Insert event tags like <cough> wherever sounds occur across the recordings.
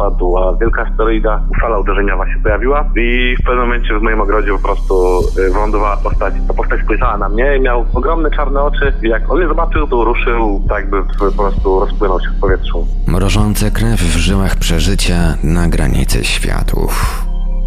Wpadła wielka asteroida, fala uderzeniowa się pojawiła i w pewnym momencie w moim ogrodzie po prostu y, wylądowała postać. Ta postać spojrzała na mnie i miał ogromne czarne oczy i jak on mnie zobaczył, to ruszył tak w- po prostu rozpłynął się w powietrzu. mrożące krew w żyłach przeżycia na granicy światów.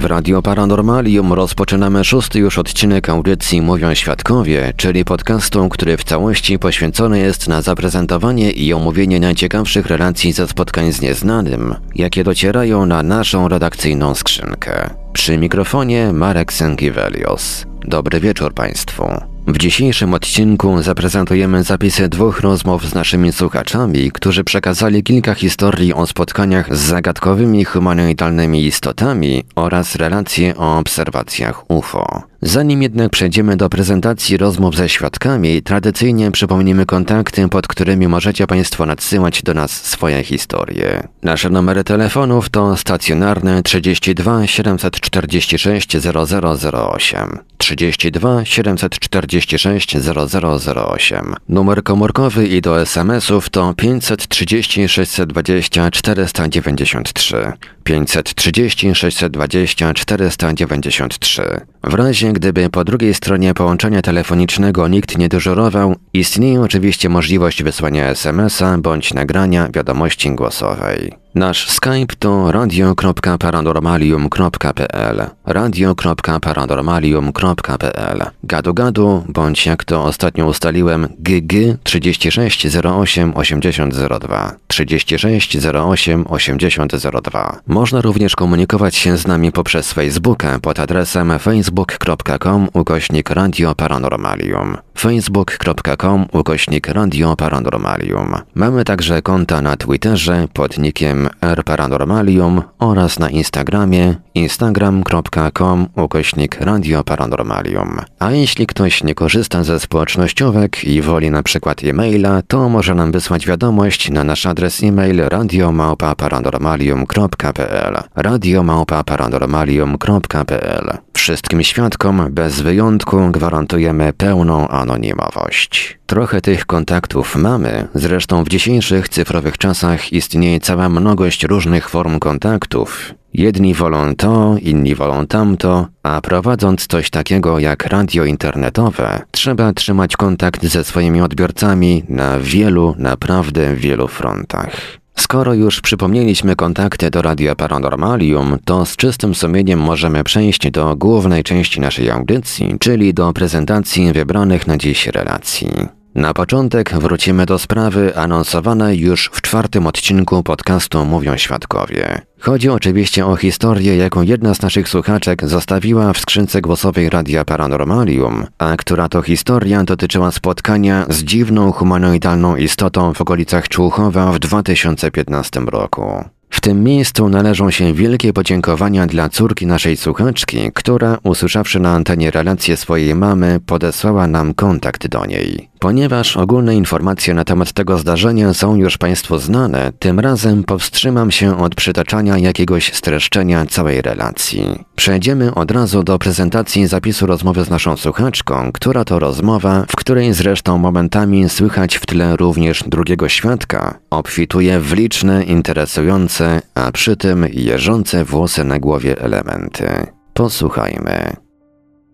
W Radio Paranormalium rozpoczynamy szósty już odcinek audycji Mówią Świadkowie, czyli podcastu, który w całości poświęcony jest na zaprezentowanie i omówienie najciekawszych relacji ze spotkań z nieznanym, jakie docierają na naszą redakcyjną skrzynkę. Przy mikrofonie Marek Sękiewelios. Dobry wieczór Państwu. W dzisiejszym odcinku zaprezentujemy zapisy dwóch rozmów z naszymi słuchaczami, którzy przekazali kilka historii o spotkaniach z zagadkowymi humanoidalnymi istotami oraz relacje o obserwacjach UFO. Zanim jednak przejdziemy do prezentacji rozmów ze świadkami, tradycyjnie przypomnimy kontakty, pod którymi możecie Państwo nadsyłać do nas swoje historie. Nasze numery telefonów to stacjonarne 32 746 0008, 32 746 0008. Numer komórkowy i do SMS-ów to 530 620 493, 530 620 493. W razie gdyby po drugiej stronie połączenia telefonicznego nikt nie dyżurował, istnieje oczywiście możliwość wysłania SMS-a bądź nagrania wiadomości głosowej. Nasz Skype to radio.paranormalium.pl radio.paranormalium.pl Gadu gadu, bądź jak to ostatnio ustaliłem, GG 3608 8002 3608 8002 Można również komunikować się z nami poprzez Facebooka pod adresem facebook.com ukośnik Radio Paranormalium facebook.com ukośnik Radio Paranormalium. Mamy także konta na Twitterze pod nickiem rparanormalium oraz na Instagramie instagram.com ukośnik Radio Paranormalium. A jeśli ktoś nie korzysta ze społecznościówek i woli na przykład e-maila, to może nam wysłać wiadomość na nasz adres e-mail radiomałpa-paranormalium.pl radiomałpa-paranormalium.pl Wszystkim świadkom bez wyjątku gwarantujemy pełną anonimowość. Trochę tych kontaktów mamy, zresztą w dzisiejszych cyfrowych czasach istnieje cała mnogość różnych form kontaktów. Jedni wolą to, inni wolą tamto, a prowadząc coś takiego jak radio internetowe, trzeba trzymać kontakt ze swoimi odbiorcami na wielu, naprawdę wielu frontach. Skoro już przypomnieliśmy kontakty do Radia Paranormalium, to z czystym sumieniem możemy przejść do głównej części naszej audycji, czyli do prezentacji wybranych na dziś relacji. Na początek wrócimy do sprawy anonsowanej już w czwartym odcinku podcastu Mówią Świadkowie. Chodzi oczywiście o historię, jaką jedna z naszych słuchaczek zostawiła w skrzynce głosowej Radia Paranormalium, a która to historia dotyczyła spotkania z dziwną humanoidalną istotą w okolicach Człuchowa w 2015 roku. W tym miejscu należą się wielkie podziękowania dla córki naszej słuchaczki, która, usłyszawszy na antenie relację swojej mamy, podesłała nam kontakt do niej. Ponieważ ogólne informacje na temat tego zdarzenia są już Państwu znane, tym razem powstrzymam się od przytaczania jakiegoś streszczenia całej relacji. Przejdziemy od razu do prezentacji zapisu rozmowy z naszą słuchaczką, która to rozmowa, w której zresztą momentami słychać w tle również drugiego świadka, obfituje w liczne, interesujące, a przy tym jeżące włosy na głowie elementy. Posłuchajmy.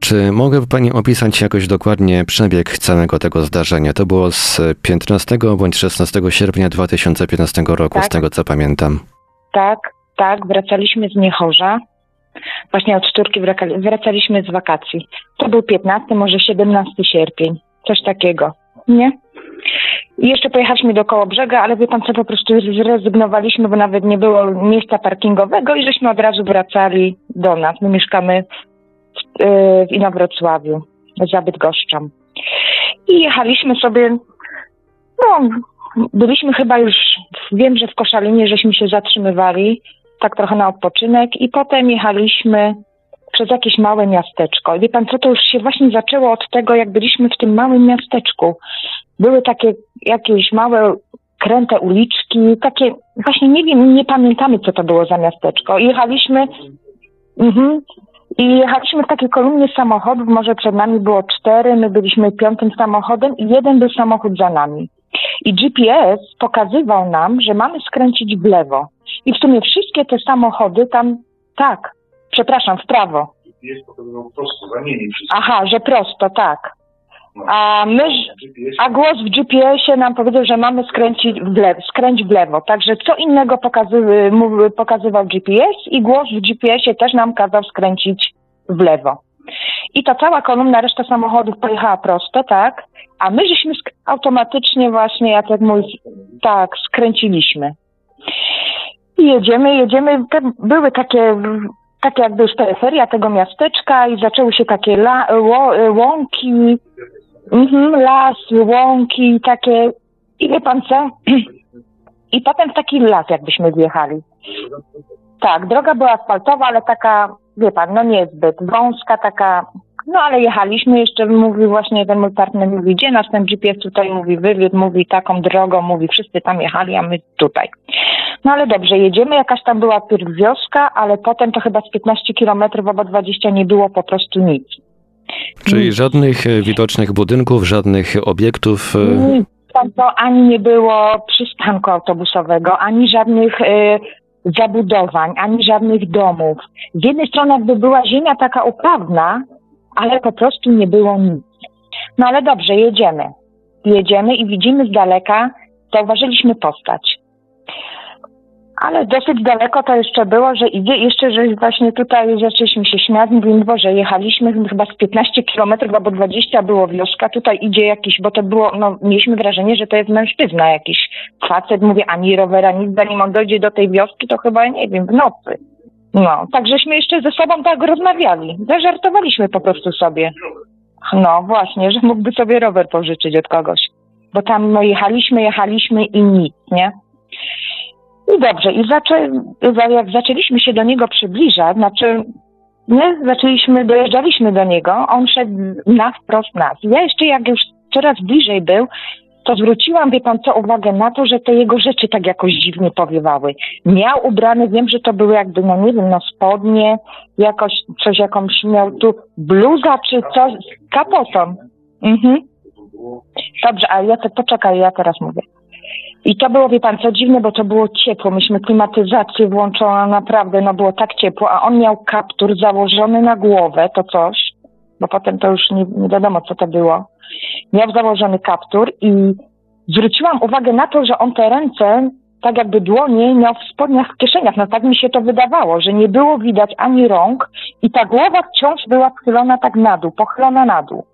Czy mogłaby Pani opisać jakoś dokładnie przebieg całego tego zdarzenia? To było z 15 bądź 16 sierpnia 2015 roku, z Tak. tego co pamiętam. Tak, tak, wracaliśmy z Niechorza. Właśnie od wraka- wracaliśmy z wakacji. To był 15, może 17 sierpień, coś takiego. nie? I jeszcze pojechaliśmy do koło brzega, ale wie pan co, po prostu zrezygnowaliśmy, bo nawet nie było miejsca parkingowego i żeśmy od razu wracali do nas. My mieszkamy w, yy, w Inowrocławiu, za Bydgoszczą. I jechaliśmy sobie, no, byliśmy chyba już, wiem, że w Koszalinie żeśmy się zatrzymywali, tak trochę na odpoczynek i potem jechaliśmy przez jakieś małe miasteczko. I wie pan co, to już się właśnie zaczęło od tego, jak byliśmy w tym małym miasteczku. Były takie jakieś małe, kręte uliczki, takie, właśnie nie wiem, nie pamiętamy, co to było za miasteczko. Jechaliśmy, mhm, i jechaliśmy w takiej kolumnie samochodów, może przed nami było cztery, my byliśmy piątym samochodem i jeden był samochód za nami. I GPS pokazywał nam, że mamy skręcić w lewo. I w sumie wszystkie te samochody tam, tak, przepraszam, w prawo. Jest pokazywał prosto, zamienić wszystko. Aha, że prosto, tak. A my, a głos w GPS-ie nam powiedział, że mamy skręcić w lewo, skręć w lewo. Także co innego pokazy, pokazywał GPS i głos w GPS-ie też nam kazał skręcić w lewo. I ta cała kolumna, reszta samochodów pojechała prosto, tak? A my żeśmy automatycznie właśnie, jak mój, tak, skręciliśmy. I jedziemy, jedziemy. Te były takie, takie jakby już peryferia tego miasteczka i zaczęły się takie la, łąki, mhm, las, łąki takie. I wie pan co? <clears throat> I potem w taki las jakbyśmy wjechali. Tak, droga była asfaltowa, ale taka, wie pan, no niezbyt wąska, taka, no ale jechaliśmy, jeszcze mówi właśnie ten mój partner mówi, gdzie nas ten GPS tutaj mówi, wywiódł, mówi taką drogą, mówi, wszyscy tam jechali, a my tutaj. No ale dobrze, jedziemy, jakaś tam była pierw wioska, ale potem to chyba z 15 kilometrów albo 20 nie było po prostu nic. Czyli żadnych e, widocznych budynków, żadnych obiektów. e, to ani nie było przystanku autobusowego, ani żadnych e, zabudowań, ani żadnych domów. Z jednej strony jakby była ziemia taka uprawna, ale po prostu nie było nic. No ale dobrze, jedziemy. Jedziemy i widzimy z daleka, zauważyliśmy postać. Ale dosyć daleko to jeszcze było, że idzie, jeszcze, że właśnie tutaj zaczęliśmy się śmiać, mówimy, Boże, jechaliśmy chyba z 15 kilometrów albo 20 było wioska, tutaj idzie jakiś, bo to było, no mieliśmy wrażenie, że to jest mężczyzna jakiś facet, mówię, ani rowera, nic, zanim on dojdzie do tej wioski, to chyba, nie wiem, w nocy. No, tak żeśmy jeszcze ze sobą tak rozmawiali, zażartowaliśmy po prostu sobie. No właśnie, że mógłby sobie rower pożyczyć od kogoś. Bo tam no jechaliśmy, jechaliśmy i nic, nie? I dobrze, i zaczę, za- jak zaczęliśmy się do niego przybliżać, znaczy my zaczęliśmy, dojeżdżaliśmy do niego, on szedł na wprost nas. Ja jeszcze jak już coraz bliżej był, to zwróciłam, wie pan co, uwagę na to, że te jego rzeczy tak jakoś dziwnie powiewały. Miał ubrane, wiem, że to były jakby, no nie wiem, no spodnie, jakoś coś jakąś miał tu, bluza czy coś, z kapotą. Mhm. Dobrze, a ja te, poczekaj, ja teraz mówię. I to było, wie pan, co dziwne, bo to było ciepło. Myśmy klimatyzację włączoną, naprawdę, no było tak ciepło, a on miał kaptur założony na głowę, to coś, bo potem to już nie, nie wiadomo, co to było. Miał założony kaptur i zwróciłam uwagę na to, że on te ręce, tak jakby dłonie, miał w spodniach w kieszeniach. No tak mi się to wydawało, że nie było widać ani rąk i ta głowa wciąż była schylona tak na dół, pochylona na dół.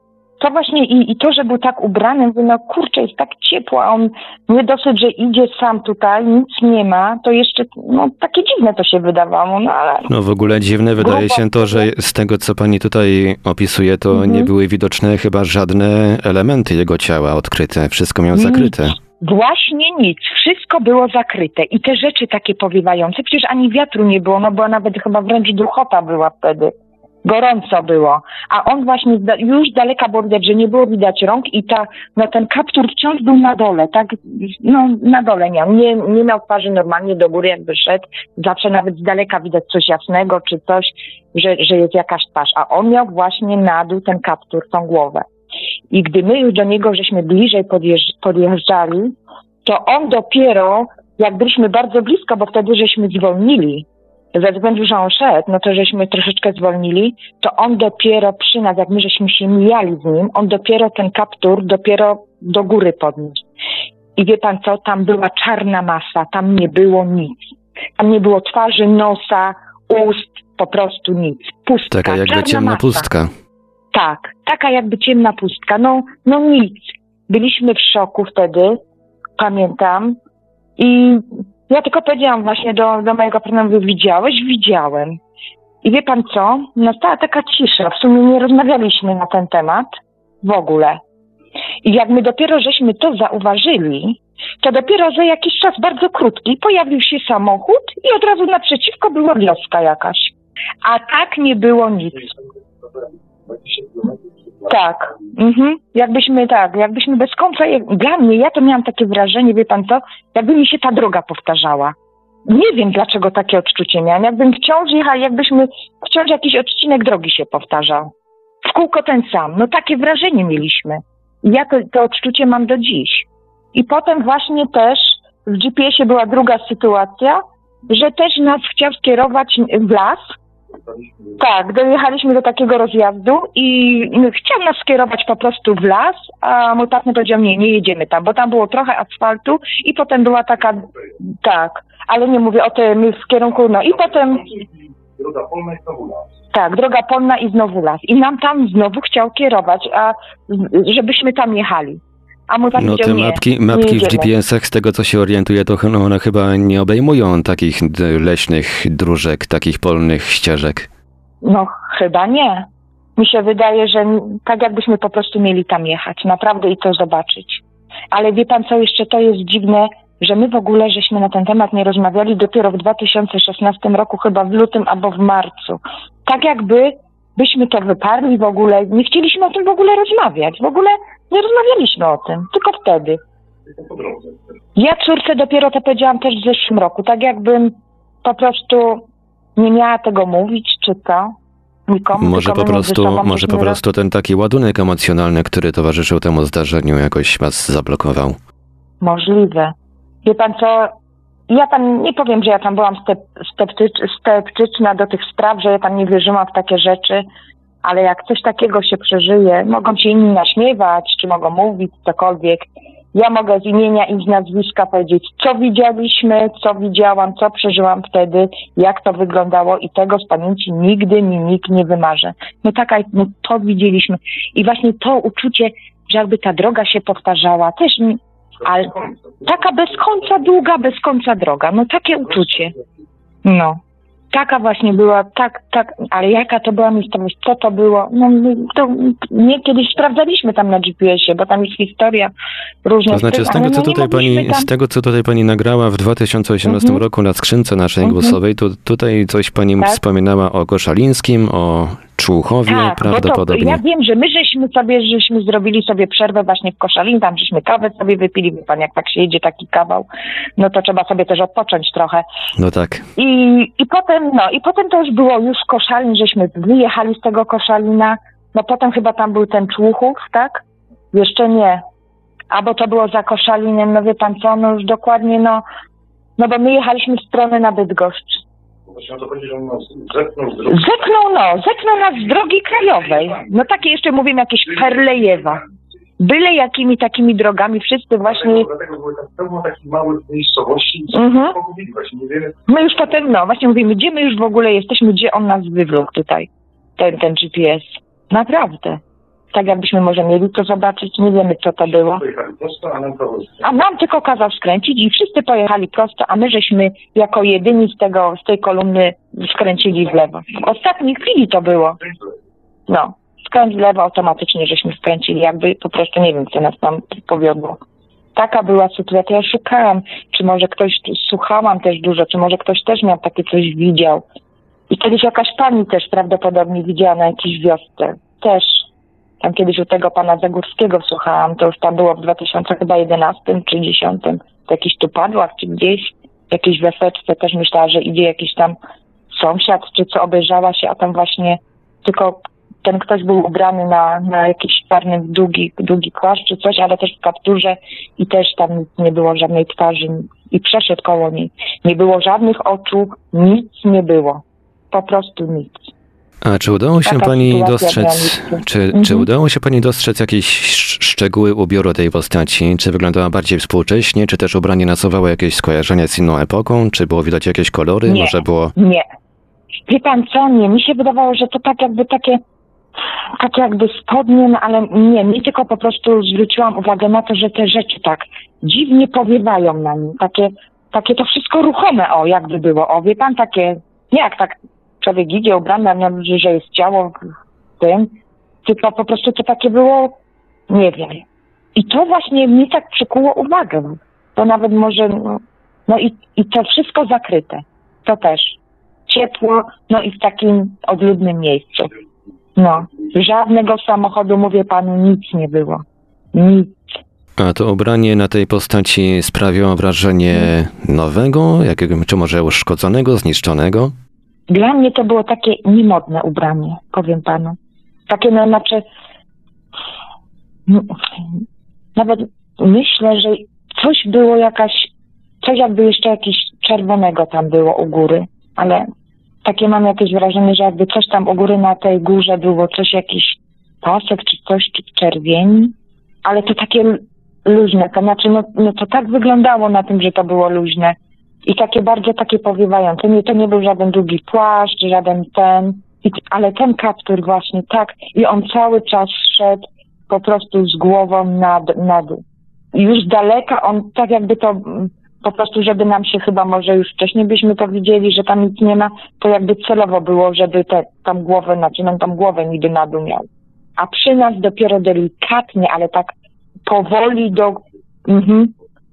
To właśnie i, i to, że był tak ubrany, mówię, no kurczę, jest tak ciepło, a on nie dosyć, że idzie sam tutaj, nic nie ma, to jeszcze, no takie dziwne to się wydawało, no ale No w ogóle dziwne wydaje się to, że z tego co pani tutaj opisuje, to Mhm. nie były widoczne chyba żadne elementy jego ciała odkryte. Wszystko miał zakryte. Właśnie nic, wszystko było zakryte i te rzeczy takie powiewające, przecież ani wiatru nie było, no bo nawet chyba wręcz duchota była wtedy. Gorąco było, a on właśnie z da- już daleka było widać, że nie było widać rąk i ta, no ten kaptur wciąż był na dole, tak, no na dole miał, nie, nie miał twarzy normalnie do góry jakby szedł, zawsze nawet z daleka widać coś jasnego czy coś, że, że jest jakaś twarz, a on miał właśnie na dół ten kaptur, tą głowę. I gdy my już do niego żeśmy bliżej podjeżdż- podjeżdżali, to on dopiero, jak byliśmy bardzo blisko, bo wtedy żeśmy zwolnili, ze względu, że on szedł, no to żeśmy troszeczkę zwolnili, to on dopiero przy nas, jak my żeśmy się mijali z nim, on dopiero ten kaptur dopiero do góry podniósł. I wie pan co, tam była czarna masa, tam nie było nic. Tam nie było twarzy, nosa, ust, po prostu nic. Pustka, Taka jakby ciemna masa. pustka. Tak, taka jakby ciemna pustka. No, no nic. byliśmy w szoku wtedy, pamiętam. I ja tylko powiedziałam właśnie do, do mojego partnera, widziałeś? Widziałem. I wie pan co? Nastała taka cisza. W sumie nie rozmawialiśmy na ten temat w ogóle. I jak my dopiero żeśmy to zauważyli, to dopiero za jakiś czas bardzo krótki pojawił się samochód i od razu naprzeciwko była wioska jakaś. A tak nie było nic. Tak, mhm. jakbyśmy tak, jakbyśmy bez końca, dla mnie, ja to miałam takie wrażenie, wie pan co, jakby mi się ta droga powtarzała. Nie wiem dlaczego takie odczucie miałam, jakbym wciąż jechała, jakbyśmy, wciąż jakiś odcinek drogi się powtarzał. W kółko ten sam, no takie wrażenie mieliśmy. I ja to, to odczucie mam do dziś. I potem właśnie też w GPS-ie była druga sytuacja, że też nas chciał skierować w las, tak, dojechaliśmy do takiego rozjazdu i chciał nas skierować po prostu w las, a mój partner powiedział, nie, nie jedziemy tam, bo tam było trochę asfaltu i potem była taka, tak, ale nie mówię o tym w kierunku, no i potem, Droga polna i znowu las. tak, droga polna i znowu las. I nam tam znowu chciał kierować, a żebyśmy tam jechali. A mój No te nie, mapki, mapki w. GPS-ach, z tego co się orientuję, to ch- one chyba nie obejmują takich leśnych dróżek, takich polnych ścieżek. No, chyba nie. Mi się wydaje, że tak jakbyśmy po prostu mieli tam jechać, naprawdę i to zobaczyć. Ale wie pan co, jeszcze to jest dziwne, że my w ogóle żeśmy na ten temat nie rozmawiali dopiero w 2016 roku, chyba w lutym albo w marcu. Tak jakby byśmy to wyparli w ogóle, nie chcieliśmy o tym w ogóle rozmawiać. W ogóle nie rozmawialiśmy o tym, tylko wtedy. Tylko po drodze. Ja córce dopiero to powiedziałam też w zeszłym roku, tak jakbym po prostu nie miała tego mówić, czy co? Nikomu, Może po prostu, sobą może po prostu ten taki ładunek emocjonalny, który towarzyszył temu zdarzeniu, jakoś was zablokował. Możliwe. Wie pan co, ja tam nie powiem, że ja tam byłam step, do tych spraw, że ja tam nie wierzyłam w takie rzeczy, ale jak coś takiego się przeżyje, mogą się inni naśmiewać, czy mogą mówić cokolwiek. Ja mogę z imienia i z nazwiska powiedzieć, co widzieliśmy, co widziałam, co przeżyłam wtedy, jak to wyglądało i tego z pamięci nigdy mi nikt nie wymarzy. No taka, no to widzieliśmy. I właśnie to uczucie, że jakby ta droga się powtarzała, też mi, ale taka bez końca długa, bez końca droga. No takie uczucie. No. Taka właśnie była, tak, tak, ale jaka to była miejscowość, co to było? No to nie kiedyś sprawdzaliśmy tam na GPS-ie, bo tam jest historia różna. To znaczy, z tego, co tutaj pani, z tego, co tutaj pani nagrała w 2018 Mhm. roku na skrzynce naszej Mhm. głosowej, to tutaj coś pani Tak. wspominała o Koszalińskim, o Człuchowie Tak, to prawdopodobnie. ja wiem, że my żeśmy sobie, żeśmy zrobili sobie przerwę właśnie w Koszalin, tam żeśmy kawę sobie wypili, wie pan, jak tak się jedzie taki kawał, no to trzeba sobie też odpocząć trochę. No tak. I, I potem, no, i potem to już było już Koszalin, żeśmy wyjechali z tego Koszalina. No potem chyba tam był ten Człuchów, tak? Jeszcze nie. Albo to było za Koszalinem, no wie pan co, no już dokładnie, no, no bo my jechaliśmy w stronę na Bydgoszcz. O to że on nas zepnął z drogi. Zepnął, no, zepnął nas z drogi krajowej. No takie jeszcze mówimy jakieś Perlejewa. Byle jakimi takimi drogami, wszyscy właśnie, Dlatego, dlatego były tak pełno takich małych miejscowości, co Mhm. nie wiemy, my już potem, no właśnie mówimy, gdzie my już w ogóle jesteśmy, gdzie on nas wywlókł tutaj, ten, ten GPS. Naprawdę. Tak jakbyśmy może mieli to zobaczyć, nie wiemy co to było. A nam tylko kazał skręcić i wszyscy pojechali prosto, a my żeśmy jako jedyni z tego, z tej kolumny skręcili w lewo. W ostatniej chwili to było. No, skręć w lewo automatycznie żeśmy skręcili, jakby po prostu nie wiem, co nas tam powiodło. Taka była sytuacja. Ja szukałam, czy może ktoś, słuchałam też dużo, czy może ktoś też miał takie coś widział. I kiedyś jakaś pani też prawdopodobnie widziała na jakiejś wiosce. Też. Tam kiedyś u tego pana Zagórskiego słuchałam, to już tam było w 2011 czy 10. To jakiś tu padłach, czy gdzieś, w jakiejś wioseczce też myślała, że idzie jakiś tam sąsiad, czy co obejrzała się, a tam właśnie tylko ten ktoś był ubrany na, na jakiś czarny, długi, długi czy coś, ale też w kapturze i też tam nie było żadnej twarzy i przeszedł koło niej. Nie było żadnych oczu, nic nie było. Po prostu nic. A czy udało się Taka pani dostrzec, czy, Mhm. czy udało się pani dostrzec jakieś sz- szczegóły ubioru tej postaci? Czy wyglądała bardziej współcześnie, czy też ubranie nasuwało jakieś skojarzenia z inną epoką? Czy było widać jakieś kolory? Nie. Może było... Nie. Wie pan co, nie. Mi się wydawało, że to tak jakby takie tak jakby spodnie, no ale nie, nie tylko po prostu zwróciłam uwagę na to, że te rzeczy tak dziwnie powiewają na nim. Takie, takie to wszystko ruchome, o, jakby było. O, wie pan, takie, nie jak tak człowiek idzie ubrany, no, że że jest ciało w tym, tylko po prostu to takie było, nie wiem. I to właśnie mi tak przykuło uwagę. To nawet może, no, no i, i to wszystko zakryte. To też. Ciepło, no i w takim odludnym miejscu. No. Żadnego samochodu, mówię panu, nic nie było. Nic. A to ubranie na tej postaci sprawiło wrażenie nowego, jakiego, czy może uszkodzonego, zniszczonego? Dla mnie to było takie niemodne ubranie, powiem panu. Takie, no, znaczy, nawet myślę, że coś było jakaś, coś jakby jeszcze jakieś czerwonego tam było u góry, ale takie mam jakieś wrażenie, że jakby coś tam u góry na tej górze było, coś jakiś pasek czy coś, czy czerwieni, ale to takie luźne, to znaczy, no, no to tak wyglądało na tym, że to było luźne i takie bardzo takie powiewające. Nie, to nie był żaden długi płaszcz, żaden ten, i, ale ten kaptur właśnie tak i on cały czas szedł po prostu z głową nad, nad już z daleka on tak jakby to mm, po prostu, żeby nam się chyba może już wcześniej byśmy to widzieli, że tam nic nie ma, to jakby celowo było, żeby te, tam głowę, znaczy no tą głowę niby na dół miał. A przy nas dopiero delikatnie, ale tak powoli do, mhm,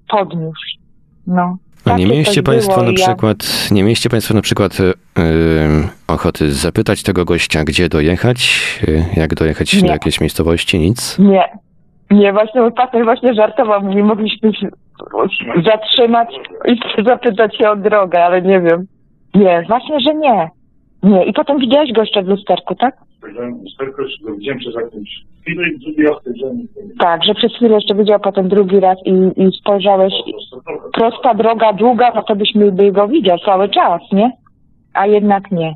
podniósł. No. A nie mieliście Państwo na i ja- przykład, nie mieliście Państwo na przykład y, y, ochoty zapytać tego gościa, gdzie dojechać, y, jak dojechać do Nie. jakiejś miejscowości, nic? Nie. Nie, właśnie ostatnio właśnie żartował, mówi, mogliśmy się zatrzymać i <laughs> zapytać się o drogę, ale nie wiem. Nie, właśnie, że nie. Nie. I potem widziałeś go jeszcze w lusterku, tak? Go widziałem przez jakąś chwilę i drugi raz spojrzałem. Tak, że przez chwilę jeszcze widział, potem drugi raz i, i spojrzałeś. Prosta droga, długa, no to byśmy by go widział cały czas, nie? A jednak nie.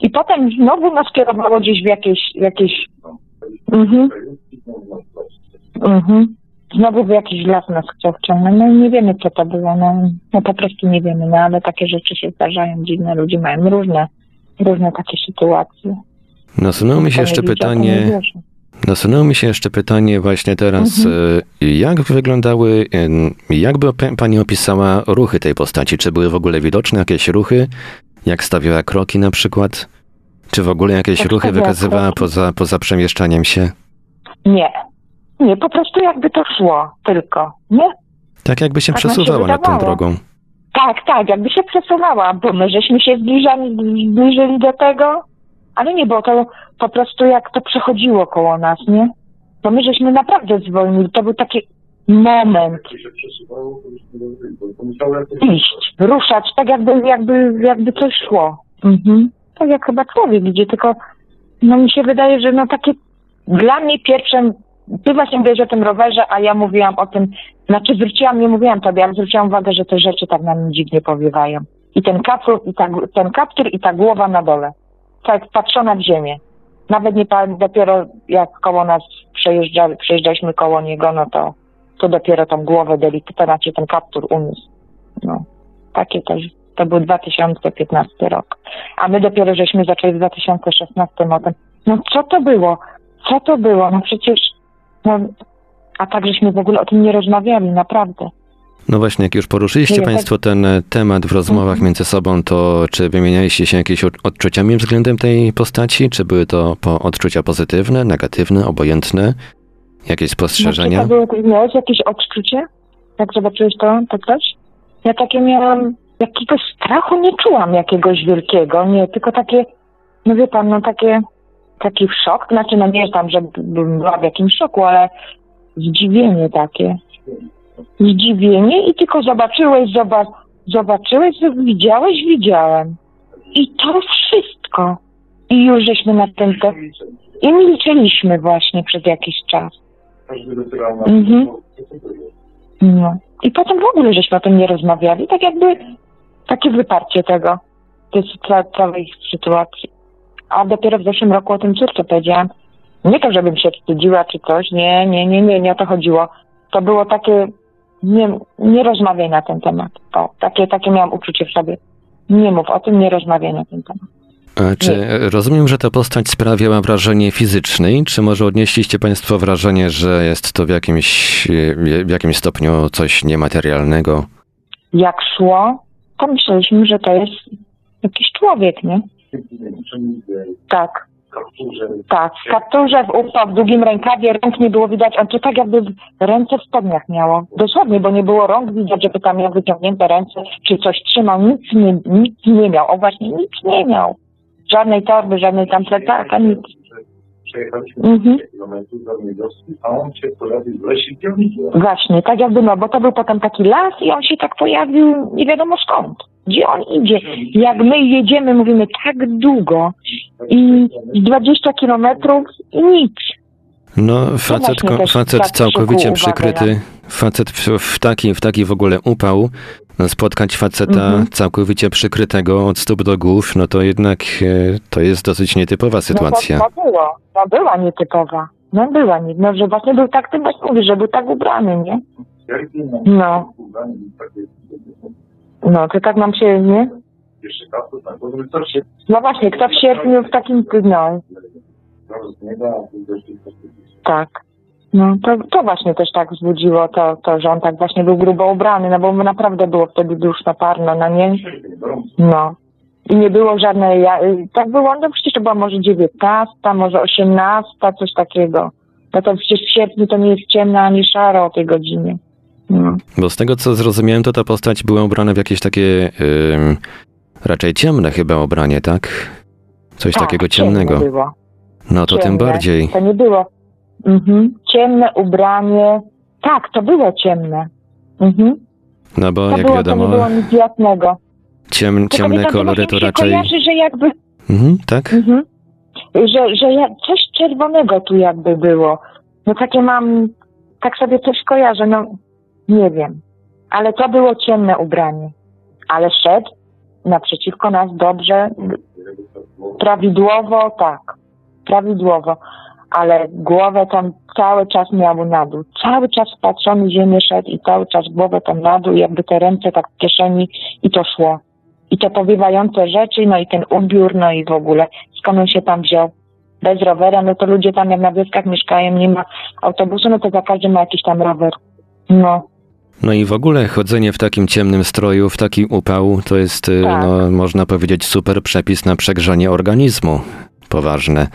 I potem znowu nas kierowało gdzieś w jakieś, jakieś Mhm. Mhm. Znowu w jakiś las nas chciał wciągnąć. No nie wiemy, co to było. No, no po prostu nie wiemy, no ale takie rzeczy się zdarzają. Dziwne ludzie mają różne, różne takie sytuacje. Nasunęło mi się jeszcze pytanie, nasunęło mi się jeszcze pytanie właśnie teraz, Mhm. y, jak wyglądały, y, jak by pa- Pani opisała ruchy tej postaci? Czy były w ogóle widoczne jakieś ruchy? Jak stawiała kroki na przykład? Czy w ogóle jakieś Jak ruchy wykazywała kroki? poza, poza przemieszczaniem się? Nie. Nie, po prostu jakby to szło tylko, nie? Tak jakby się Tak przesuwała nad tą drogą. Tak, tak, jakby się przesuwała, bo my żeśmy się zbliżali, zbliżyli do tego, ale nie, bo to po prostu jak to przechodziło koło nas, nie? Bo my żeśmy naprawdę zwolnili, to był taki moment to. To iść, ruszać, tak jakby, jakby, jakby coś szło. Mhm. Tak jak chyba człowiek idzie, tylko no mi się wydaje, że no takie dla mnie pierwszym, ty właśnie mówiłeś o tym rowerze, a ja mówiłam o tym, znaczy zwróciłam, nie mówiłam tobie, ale zwróciłam uwagę, że te rzeczy tak na mnie dziwnie powiewają. I ten kaptur, i ta, ten kaptur, i ta głowa na dole. Tak patrzona w ziemię. Nawet nie pa- dopiero jak koło nas przejeżdżali, przejeżdżaliśmy koło niego, no to, to dopiero tą głowę delikatnie, znaczy ten kaptur uniósł. No, takie też. To był 2015 rok. A my dopiero żeśmy zaczęli w 2016 o tym. No co to było? Co to było? No przecież, no, a tak żeśmy w ogóle o tym nie rozmawiali, naprawdę. No właśnie, jak już poruszyliście Nie, tak- Państwo ten e, temat w rozmowach Mhm. między sobą, to czy wymienialiście się jakimiś od- odczuciami względem tej postaci? Czy były to po odczucia pozytywne, negatywne, obojętne? Jakieś spostrzeżenia? Znaczy, to było, miałeś jakieś odczucie? Jak zobaczyłeś to, to coś? Ja takie miałam, jakiegoś strachu nie czułam jakiegoś wielkiego, nie, tylko takie, no wie pan, no takie, taki szok, znaczy no nie tam, że bym była w jakimś szoku, ale zdziwienie takie. Zdziwienie i tylko zobaczyłeś, zoba, zobaczyłeś, widziałeś, widziałem. I to wszystko. I już żeśmy na ten te... I milczeliśmy właśnie przez jakiś czas. Mhm. No. I potem w ogóle żeśmy o tym nie rozmawiali. Tak jakby takie wyparcie tego, tej ca- całej sytuacji. A dopiero w zeszłym roku o tym córce powiedziałam. Nie to, żebym się wstydziła czy coś. Nie, nie, nie, nie, nie o to chodziło. To było takie, nie, nie rozmawiaj na ten temat. O, takie, takie miałam uczucie w sobie. Nie mów o tym, nie rozmawiaj na ten temat. A czy rozumiem, że ta postać sprawiała wrażenie fizycznej, czy może odnieśliście Państwo wrażenie, że jest to w jakimś, w jakimś stopniu coś niematerialnego? Jak szło, to myśleliśmy, że to jest jakiś człowiek, nie? Tak. Tak, w kapturze, w w długim rękawie, rąk nie było widać, on to tak jakby ręce w spodniach miało. Dosłownie, bo nie było rąk widać, żeby tam miał wyciągnięte ręce, czy coś trzymał, nic nie, nic nie miał. O właśnie, nic nie miał. Żadnej torby, żadnej tam plecaka, nic. Przejechaliśmy Mhm. kilometrów do wioski, a on się pojawił w lesie piwnicy. Właśnie, tak jakby, no, bo to był potem taki las i on się tak pojawił nie wiadomo skąd. Gdzie on idzie? Jak my jedziemy, mówimy tak długo i 20 kilometrów i nic. No, facet, ko- też facet tak całkowicie przykryty, facet w, w, taki, w taki w ogóle upał, no, spotkać faceta Mhm. całkowicie przykrytego od stóp do głów, no to jednak e, to jest dosyć nietypowa sytuacja. No to, to było, no była nietypowa. No była, nie, no że właśnie był tak, ty właśnie mówisz, że był tak ubrany, nie? No, no to tak nam się, nie? No właśnie, kto w sierpniu w takim, no, Tak. No to, to właśnie też tak wzbudziło to, to, że on tak właśnie był grubo ubrany, no bo naprawdę było wtedy duszno, parno, no nie? No. I nie było żadnej, ja, y, tak było, no przecież to była może dziewiętnasta, może osiemnasta, coś takiego. No to przecież w sierpniu to nie jest ciemno ani szaro o tej godzinie. No. Bo z tego co zrozumiałem, to ta postać była ubrana w jakieś takie ym, raczej ciemne chyba ubranie, tak? Coś Tak, takiego ciemne ciemnego. było. No to tym ciemne. bardziej. To nie było. Mhm. Ciemne ubranie. Tak, to było ciemne. Mhm. No bo To jak było, to nie wiadomo, było nic jasnego. ciem, ciemne kolory to raczej... kojarzy, że jakby, Mhm, tak? mhm, że, że ja, coś czerwonego tu jakby było. No takie mam, tak sobie coś kojarzę, no nie wiem. Ale to było ciemne ubranie. Ale szedł naprzeciwko nas dobrze, prawidłowo, tak, prawidłowo. Ale głowę tam cały czas miał na dół. Cały czas wpatrzony w ziemię szedł i cały czas głowę tam na dół, jakby te ręce tak w kieszeni i to szło. I te powiewające rzeczy, no i ten ubiór, no i w ogóle skąd on się tam wziął. Bez rowera, no to ludzie tam jak na wioskach mieszkają, nie ma autobusu, no to za każdym ma jakiś tam rower. No, No i w ogóle chodzenie w takim ciemnym stroju, w taki upał, to jest, y, Tak. no, można powiedzieć, super przepis na przegrzanie organizmu. Poważne.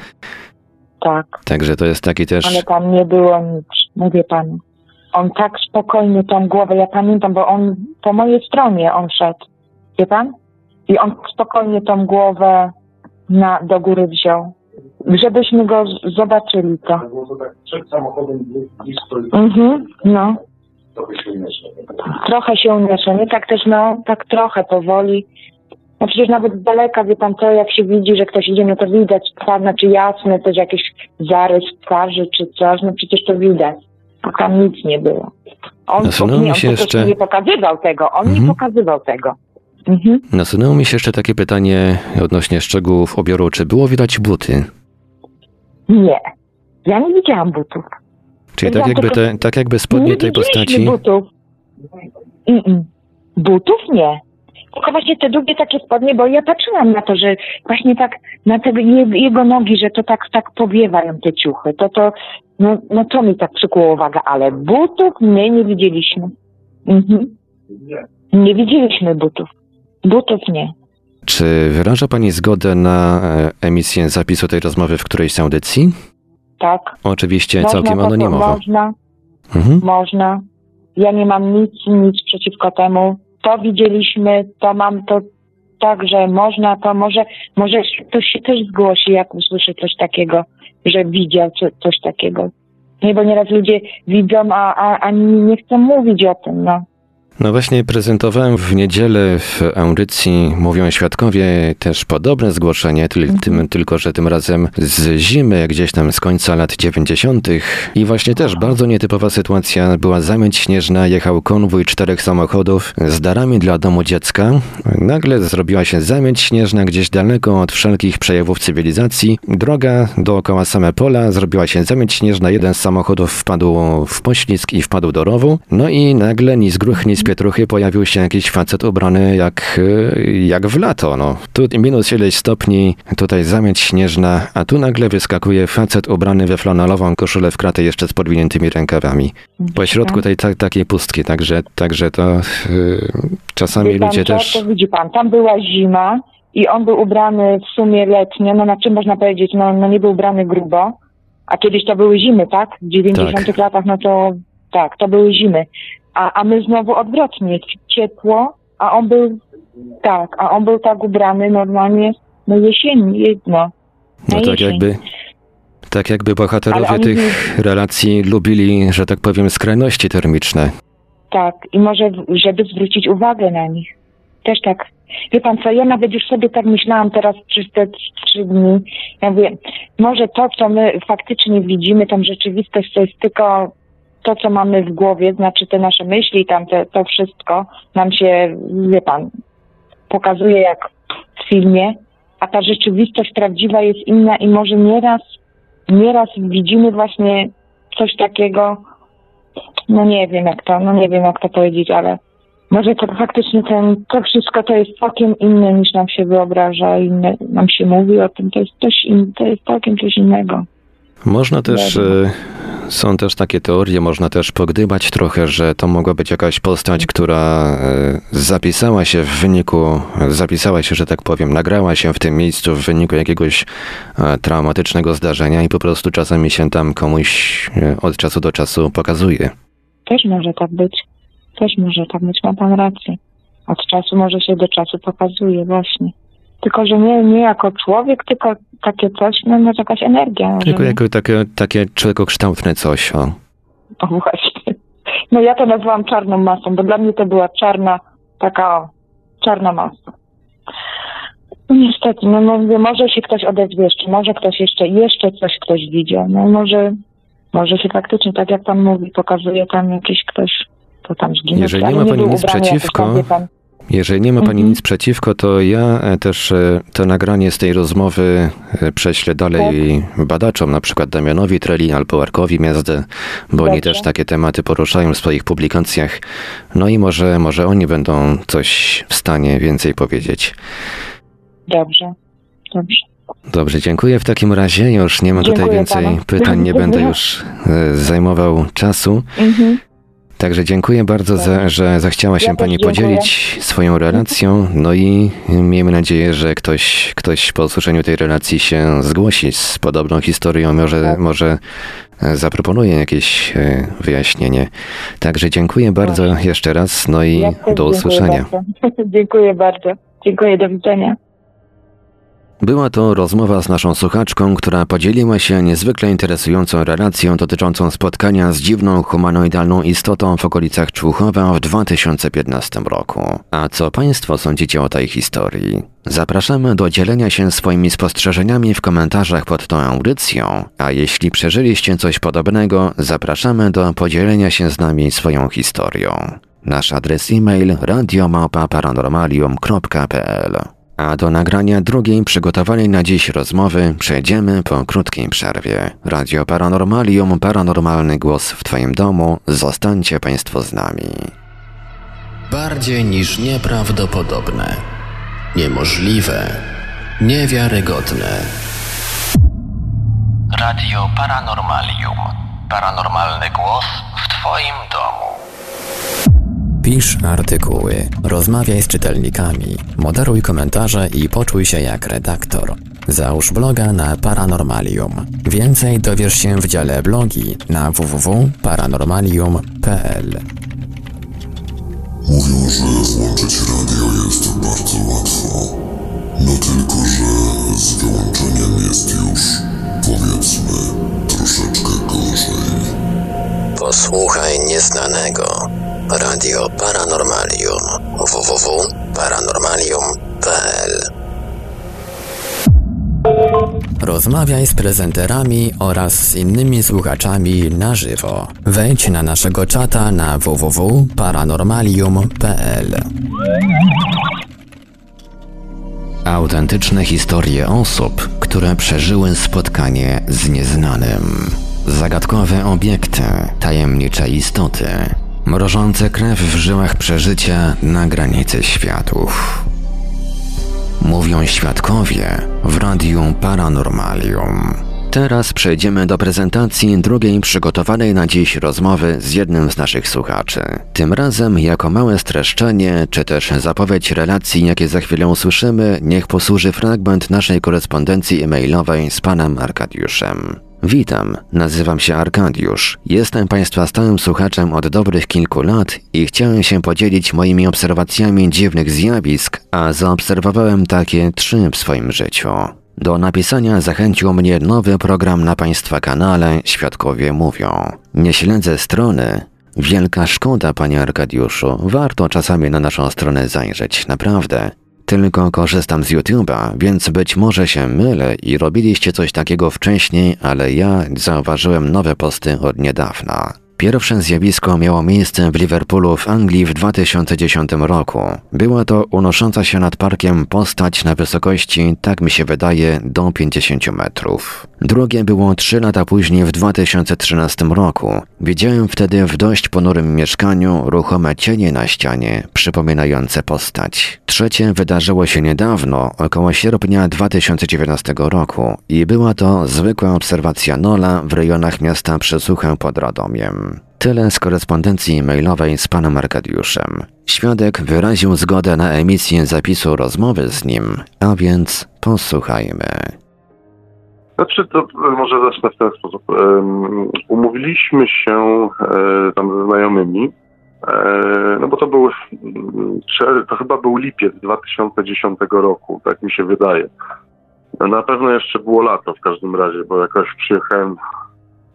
Tak. Także to jest taki też... Ale tam nie było nic, mówię panu. On tak spokojnie tą głowę, ja pamiętam, bo on po mojej stronie on szedł, wie pan? I on spokojnie tą głowę na, do góry wziął. Żebyśmy go zobaczyli to. To było to tak przed samochodem Mhm, no. trochę się uniosło. Trochę się uniosło, nie? Tak też, no, tak trochę powoli. No przecież nawet z daleka, wie pan co, jak się widzi, że ktoś idzie, no to widać, twarz, znaczy jasny, też jakiś zarys twarzy czy coś, no przecież to widać. A tam nic nie było. On, Nasunęło nie, mi się jeszcze- nie pokazywał tego, on Mhm. nie pokazywał tego. Mhm. Nasunęło mi się jeszcze takie pytanie odnośnie szczegółów ubioru. Czy było widać buty? Nie. Ja nie widziałam butów. Czyli Ja tak jakby, te, tak jakby spodnie nie tej postaci... butów. Mm-mm. Butów nie. Tylko właśnie te długie takie spodnie, bo ja patrzyłam na to, że właśnie tak na te je- jego nogi, że to tak tak powiewają te ciuchy. To to, no, no to mi tak przykuło uwagę, ale butów my nie widzieliśmy. Mhm. Nie. Nie widzieliśmy butów. Butów nie. Czy wyraża Pani zgodę na e, emisję zapisu tej rozmowy w którejś z audycji? Tak. Oczywiście Można całkiem to- anonimowo. Można, Mhm. można. Ja nie mam nic, nic przeciwko temu. To widzieliśmy, to mam to tak, że można, to może, może ktoś się też zgłosi, jak usłyszy coś takiego, że widział co, coś takiego. Nie, bo nieraz ludzie widzą, a, a, a nie chcą mówić o tym, no. No właśnie prezentowałem w niedzielę w audycji Mówią Świadkowie też podobne zgłoszenie, tyl, Mhm. tym, tylko że tym razem z zimy, gdzieś tam z końca lat 90. I właśnie też bardzo nietypowa sytuacja. Była zamieć śnieżna, jechał konwój czterech samochodów z darami dla domu dziecka. Nagle zrobiła się zamieć śnieżna gdzieś daleko od wszelkich przejawów cywilizacji. Droga dookoła same pola, zrobiła się zamieć śnieżna. Jeden z samochodów wpadł w poślizg i wpadł do rowu. No i nagle ni z gruch, ni z Pietruchy pojawił się jakiś facet ubrany jak, y, jak w lato. No. Tu minus ileś stopni, tutaj zamieć śnieżna, a tu nagle wyskakuje facet ubrany we flanelową koszulę w kratę jeszcze z podwiniętymi rękawami. Po środku tej ta, takiej pustki, także, także to y, czasami pan ludzie też... To widzi pan, tam była zima i on był ubrany w sumie letnio, no na czym można powiedzieć, no, no nie był ubrany grubo, a kiedyś to były zimy, tak? W 90 Tak. latach, no to tak, to były zimy. A, a my znowu odwrotnie, ciepło, a on był, tak, a on był tak ubrany normalnie, no jesień, jedno. No tak jesień. jakby, tak jakby bohaterowie tych relacji lubili, że tak powiem, skrajności termiczne. Tak, i może, żeby zwrócić uwagę na nich. Też tak. Wie pan co, ja nawet już sobie tak myślałam teraz przez te trzy dni. Ja mówię, może to, co my faktycznie widzimy, tam rzeczywistość, to jest tylko to, co mamy w głowie, znaczy te nasze myśli, tam te, to wszystko nam się, wie pan, pokazuje jak w filmie, a ta rzeczywistość prawdziwa jest inna i może nieraz, nieraz widzimy właśnie coś takiego, no nie wiem jak to, no nie wiem jak to powiedzieć, ale może to faktycznie ten, to wszystko to jest całkiem inne niż nam się wyobraża, inne nam się mówi o tym, to jest coś to jest całkiem coś innego. Można też, e, są też takie teorie, można też pogdybać trochę, że to mogła być jakaś postać, która e, zapisała się w wyniku, zapisała się, że tak powiem, nagrała się w tym miejscu w wyniku jakiegoś e, traumatycznego zdarzenia i po prostu czasami się tam komuś od czasu do czasu pokazuje. Też może tak być, też może tak być, ma pan rację. Od czasu może się do czasu pokazuje właśnie. Tylko, że nie, nie jako człowiek, tylko takie coś, no może jakaś energia. Tylko nie? jako takie, takie człowiekokształtne coś, o. <laughs> O właśnie. No ja to nazwałam czarną masą, bo dla mnie to była czarna, taka o, czarna masa. No niestety, no, no mówię, może się ktoś odezwie jeszcze, może ktoś jeszcze, jeszcze coś ktoś widział, no może, może się faktycznie, tak jak pan mówi, pokazuje tam jakiś ktoś, to tam zginął. Jeżeli nie ma pani był nic ubrany jakoś przeciwko, tam, pan. Jeżeli nie ma Pani Mhm. nic przeciwko, to ja e, też e, to nagranie z tej rozmowy e, prześlę dalej badaczom, na przykład Damianowi Treli albo Arkowi Miazdę, bo oni Dobrze. też takie tematy poruszają w swoich publikacjach. No i może, może oni będą coś w stanie więcej powiedzieć. Dobrze, dobrze. Dobrze, dziękuję w takim razie. Już nie ma tutaj Dziękuję więcej panu. pytań, nie będę już zajmował czasu. Mhm. Także dziękuję bardzo, za, że zachciała się Ja Pani dziękuję. podzielić swoją relacją. No i miejmy nadzieję, że ktoś, ktoś po usłyszeniu tej relacji się zgłosi z podobną historią, może, Tak. może e, zaproponuje jakieś e, wyjaśnienie. Także dziękuję bardzo jeszcze raz, no i Ja do dziękuję usłyszenia. Bardzo. <laughs> dziękuję bardzo. Dziękuję, do widzenia. Była to rozmowa z naszą słuchaczką, która podzieliła się niezwykle interesującą relacją dotyczącą spotkania z dziwną humanoidalną istotą w okolicach Człuchowa w 2015 roku. A co Państwo sądzicie o tej historii? Zapraszamy do dzielenia się swoimi spostrzeżeniami w komentarzach pod tą audycją, a jeśli przeżyliście coś podobnego, zapraszamy do podzielenia się z nami swoją historią. Nasz adres e-mail radiomałpa-paranormalium.pl a do nagrania drugiej przygotowanej na dziś rozmowy przejdziemy po krótkiej przerwie. Radio Paranormalium, paranormalny głos w Twoim domu. Zostańcie Państwo z nami. Bardziej niż nieprawdopodobne, niemożliwe, niewiarygodne. Radio Paranormalium. Paranormalny głos w Twoim domu. Pisz artykuły, rozmawiaj z czytelnikami, moderuj komentarze i poczuj się jak redaktor. Załóż bloga na Paranormalium. Więcej dowiesz się w dziale blogi na www.paranormalium.pl. Mówią, że włączyć radio jest bardzo łatwo. No tylko, że z wyłączeniem jest już, powiedzmy, troszeczkę gorzej. Posłuchaj nieznanego. Radio Paranormalium. www.paranormalium.pl Rozmawiaj z prezenterami oraz z innymi słuchaczami na żywo. Wejdź na naszego czata na www.paranormalium.pl. Autentyczne historie osób, które przeżyły spotkanie z nieznanym. Zagadkowe obiekty, tajemnicze istoty. Mrożące krew w żyłach przeżycia na granicy światów. Mówią świadkowie w Radiu Paranormalium. Teraz przejdziemy do prezentacji drugiej przygotowanej na dziś rozmowy z jednym z naszych słuchaczy. Tym razem jako małe streszczenie, czy też zapowiedź relacji, jakie za chwilę usłyszymy, niech posłuży fragment naszej korespondencji e-mailowej z panem Arkadiuszem. Witam, nazywam się Arkadiusz. Jestem Państwa stałym słuchaczem od dobrych kilku lat i chciałem się podzielić moimi obserwacjami dziwnych zjawisk, a zaobserwowałem takie trzy w swoim życiu. Do napisania zachęcił mnie nowy program na Państwa kanale Świadkowie Mówią. Nie śledzę strony. Wielka szkoda, panie Arkadiuszu. Warto czasami na naszą stronę zajrzeć, naprawdę. Tylko korzystam z YouTube'a, więc być może się mylę i robiliście coś takiego wcześniej, ale ja zauważyłem nowe posty od niedawna. Pierwsze zjawisko miało miejsce w Liverpoolu w Anglii w 2010 roku. Była to unosząca się nad parkiem postać na wysokości, tak mi się wydaje, do 50 metrów. Drugie było trzy lata później w 2013 roku. Widziałem wtedy w dość ponurym mieszkaniu ruchome cienie na ścianie, przypominające postać. Trzecie wydarzyło się niedawno, około sierpnia 2019 roku i była to zwykła obserwacja Nola w rejonach miasta Przesłuchę pod Radomiem. Tyle z korespondencji mailowej z panem Arkadiuszem. Świadek wyraził zgodę na emisję zapisu rozmowy z nim, a więc posłuchajmy. Znaczy, to może zacznę w ten sposób. Um, umówiliśmy się e, tam ze znajomymi, e, no bo to był, to chyba był lipiec 2010 roku, tak mi się wydaje. Na pewno jeszcze było lato w każdym razie, bo jakoś przyjechałem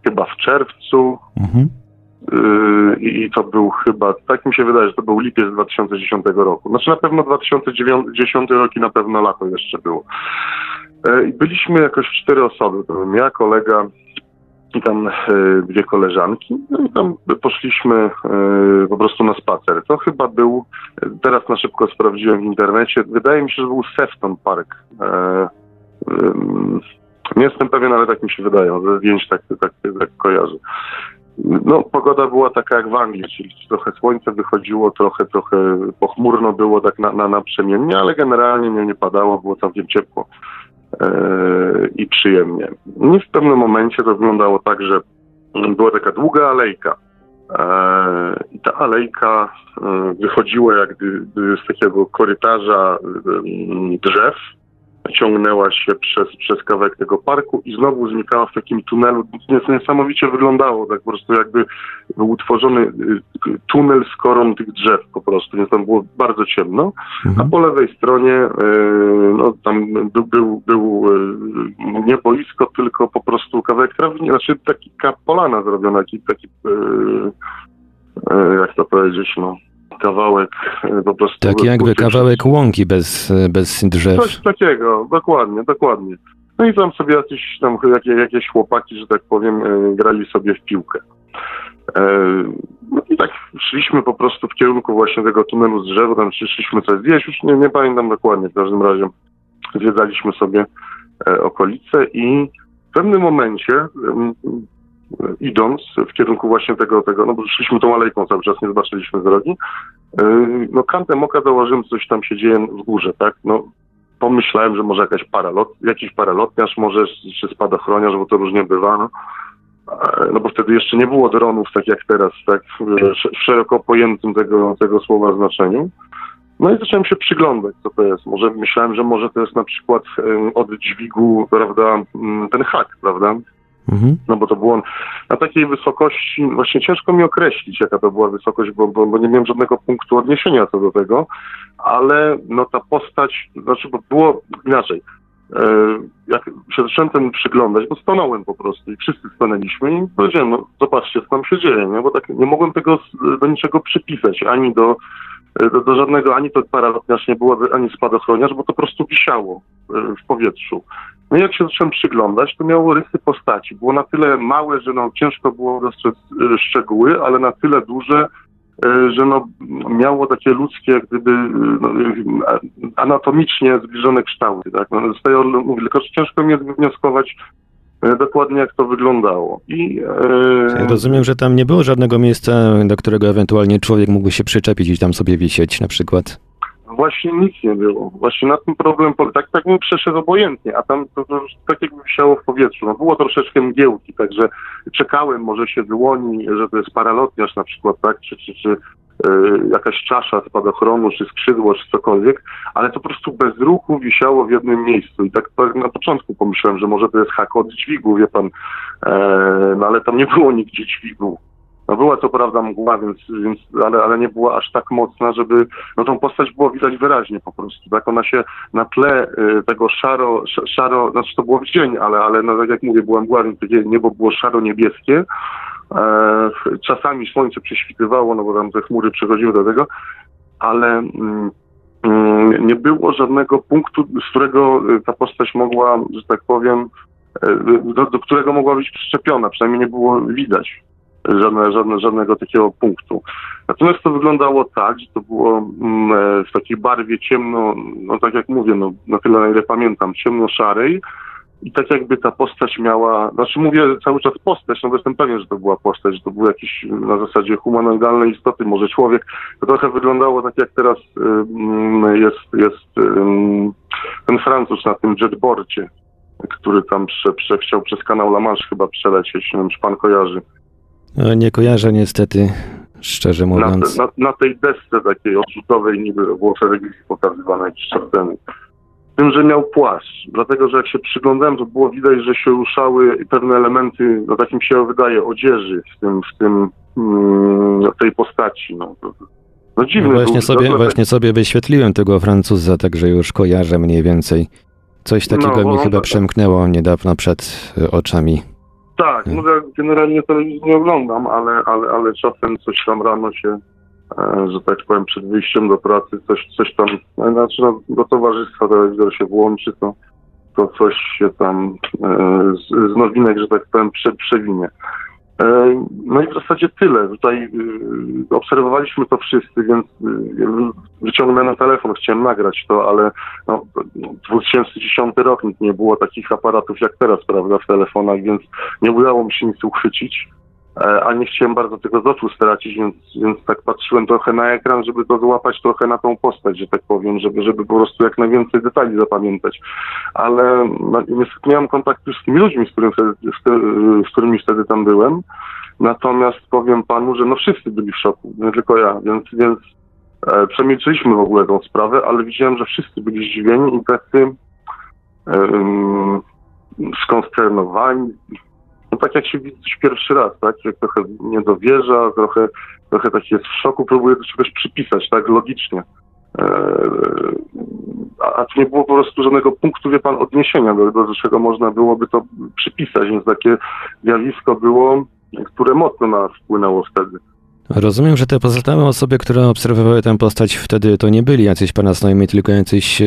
chyba w czerwcu. Mhm. Yy, I to był chyba, tak mi się wydaje, że to był lipiec 2010 roku. Znaczy na pewno 2010 rok i na pewno lato jeszcze było. Yy, I byliśmy jakoś cztery osoby. To byłem ja, kolega i tam yy, dwie koleżanki. No i tam poszliśmy po prostu na spacer. To chyba był, teraz na szybko sprawdziłem w internecie, wydaje mi się, że był Sefton Park. Nie jestem pewien, ale tak mi się wydaje. Ze zdjęć tak, tak, tak kojarzę. No, pogoda była taka jak w Anglii, czyli trochę słońce wychodziło, trochę, trochę pochmurno było tak na, na, naprzemiennie, ale generalnie nie, nie padało, było całkiem ciepło e, i przyjemnie. I w pewnym momencie to wyglądało tak, że była taka długa alejka e, i ta alejka e, wychodziła jak z takiego korytarza drzew, ciągnęła się przez, przez kawałek tego parku i znowu znikała w takim tunelu. Niesamowicie wyglądało, tak po prostu jakby był utworzony y, tunel z korą tych drzew po prostu, więc tam było bardzo ciemno, mhm. a po lewej stronie y, no, tam był, był, był y, nie boisko, tylko po prostu kawałek trawni, znaczy taka polana zrobiona, taki, taki jak to powiedzieć, no kawałek e, po prostu... Tak jakby kawałek łąki bez, e, bez drzew. Coś takiego, dokładnie, dokładnie. No i tam sobie jakieś tam jakieś, chłopaki, że tak powiem, e, grali sobie w piłkę. No i tak szliśmy po prostu w kierunku właśnie tego tunelu z drzewa, tam szliśmy coś zjeść, już nie, nie pamiętam dokładnie, w każdym razie zwiedzaliśmy sobie okolice i w pewnym momencie idąc w kierunku właśnie tego, tego, no bo szliśmy tą alejką cały czas, nie zobaczyliśmy drogi, yy, no kantem oka założyłem, coś tam się dzieje w górze, tak, no pomyślałem, że może jakaś paralot, jakiś paralotniarz, może czy spadochroniarz, bo to różnie bywa, no. no bo wtedy jeszcze nie było dronów tak jak teraz, tak, w szeroko pojętym tego, tego słowa znaczeniu. No i zacząłem się przyglądać, co to jest. Może myślałem, że może to jest na przykład od dźwigu, prawda, ten hak, prawda, Mhm. No bo to było na takiej wysokości, właśnie ciężko mi określić, jaka to była wysokość, bo, bo, bo nie miałem żadnego punktu odniesienia co do tego, ale no ta postać, znaczy bo było inaczej. E, jak się zacząłem ten przyglądać, bo stanąłem po prostu i wszyscy stanęliśmy i powiedziałem, no zobaczcie, co tam się dzieje, nie? bo tak nie mogłem tego do niczego przypisać, ani do, do, do żadnego, ani to paralotniarz nie było, ani spadochroniarz, bo to po prostu wisiało e, w powietrzu. No i jak się zacząłem przyglądać, to miało rysy postaci. Było na tyle małe, że no, ciężko było dostrzec e, szczegóły, ale na tyle duże, e, że no, miało takie ludzkie, jak gdyby no, anatomicznie zbliżone kształty. Tak? No, zostaje, mówię, tylko ciężko mi jest wywnioskować, e, dokładnie jak to wyglądało. I e, rozumiem, że tam nie było żadnego miejsca, do którego ewentualnie człowiek mógłby się przyczepić i tam sobie wisieć na przykład. Właśnie nic nie było. Właśnie na tym problem. Tak, tak bym przeszedł obojętnie, a tam to, to tak jakby wisiało w powietrzu. No było troszeczkę mgiełki, także czekałem, może się wyłoni, że to jest paralotniarz na przykład, tak, czy, czy, czy e, jakaś czasza spadochronu, czy skrzydło, czy cokolwiek, ale to po prostu bez ruchu wisiało w jednym miejscu. I tak, tak na początku pomyślałem, że może to jest hak od dźwigu, wie pan, e, no ale tam nie było nigdzie dźwigu. No była co prawda mgła, więc, więc ale, ale nie była aż tak mocna, żeby no tą postać było widać wyraźnie po prostu. Tak ona się na tle y, tego szaro, sz- szaro, znaczy to było w dzień, ale, ale no tak jak mówię, była mgła, więc niebo było szaro-niebieskie. E, czasami słońce prześwitywało, no bo tam te chmury przechodziły do tego, ale mm, mm, nie było żadnego punktu, z którego y, ta postać mogła, że tak powiem, y, do, do którego mogła być przyczepiona, przynajmniej nie było widać żadne, żadne, żadnego takiego punktu. Natomiast to wyglądało tak, że to było mm, e, w takiej barwie ciemno, no tak jak mówię, no na tyle na ile pamiętam, ciemno-szarej i tak jakby ta postać miała, znaczy mówię cały czas postać, no bo jestem pewien, że to była postać, że to był jakiś na zasadzie humanoidalnej istoty, może człowiek. To trochę wyglądało tak jak teraz mm, jest, jest ym, ten Francuz na tym jetboardzie, który tam prze, prze, chciał przez kanał La Manche chyba przelecieć, nie wiem czy pan kojarzy. No, nie kojarzę niestety, szczerze Na, mówiąc. na, na tej desce takiej odrzutowej niby było w telewizji pokazywane jakiś czas temu. Tym, że miał płaszcz, dlatego że jak się przyglądałem, to było widać, że się ruszały pewne elementy, no tak mi się wydaje, odzieży w tym, w tym, mm, w tej postaci. No, no No dziwny właśnie, był, sobie, dlatego- właśnie sobie wyświetliłem tego Francuza, także już kojarzę mniej więcej. Coś takiego No, mi on chyba tak- przemknęło niedawno przed y, oczami. Tak, no ja generalnie telewizji nie oglądam, ale, ale, ale czasem coś tam rano się, e, że tak powiem, przed wyjściem do pracy, coś, coś tam, e, znaczy no, do towarzystwa telewizor się włączy, to, to coś się tam e, z, z nowinek, że tak powiem, prze, przewinie. E, No i w zasadzie tyle. Tutaj y, obserwowaliśmy to wszyscy, więc y, wyciągnę na telefon, chciałem nagrać to, ale no, 2010 rok nikt nie było takich aparatów jak teraz, prawda, w telefonach, więc nie udało mi się nic uchwycić. E, A nie chciałem bardzo tego z oczu stracić, więc, więc tak patrzyłem trochę na ekran, żeby to złapać trochę na tą postać, że tak powiem, żeby, żeby po prostu jak najwięcej detali zapamiętać. Ale no, miałem kontakt już z tymi ludźmi, z, którym wtedy, z, z którymi wtedy tam byłem. Natomiast powiem panu, że no wszyscy byli w szoku, nie tylko ja, więc, więc e, przemilczyliśmy w ogóle tą sprawę, ale widziałem, że wszyscy byli zdziwieni i tacy em, skonsternowani. No tak jak się widzi pierwszy raz, tak? Jak trochę nie dowierza, trochę, trochę tak jest w szoku, próbuje do czegoś przypisać, tak? Logicznie. E, a, tu nie było po prostu żadnego punktu, wie pan, odniesienia, do, do czego można byłoby to przypisać, więc takie zjawisko było, które mocno na nas wpłynęło wtedy. Rozumiem, że te pozostałe osoby, które obserwowały tę postać wtedy, to nie byli jacyś pana znajomi, tylko jacyś e,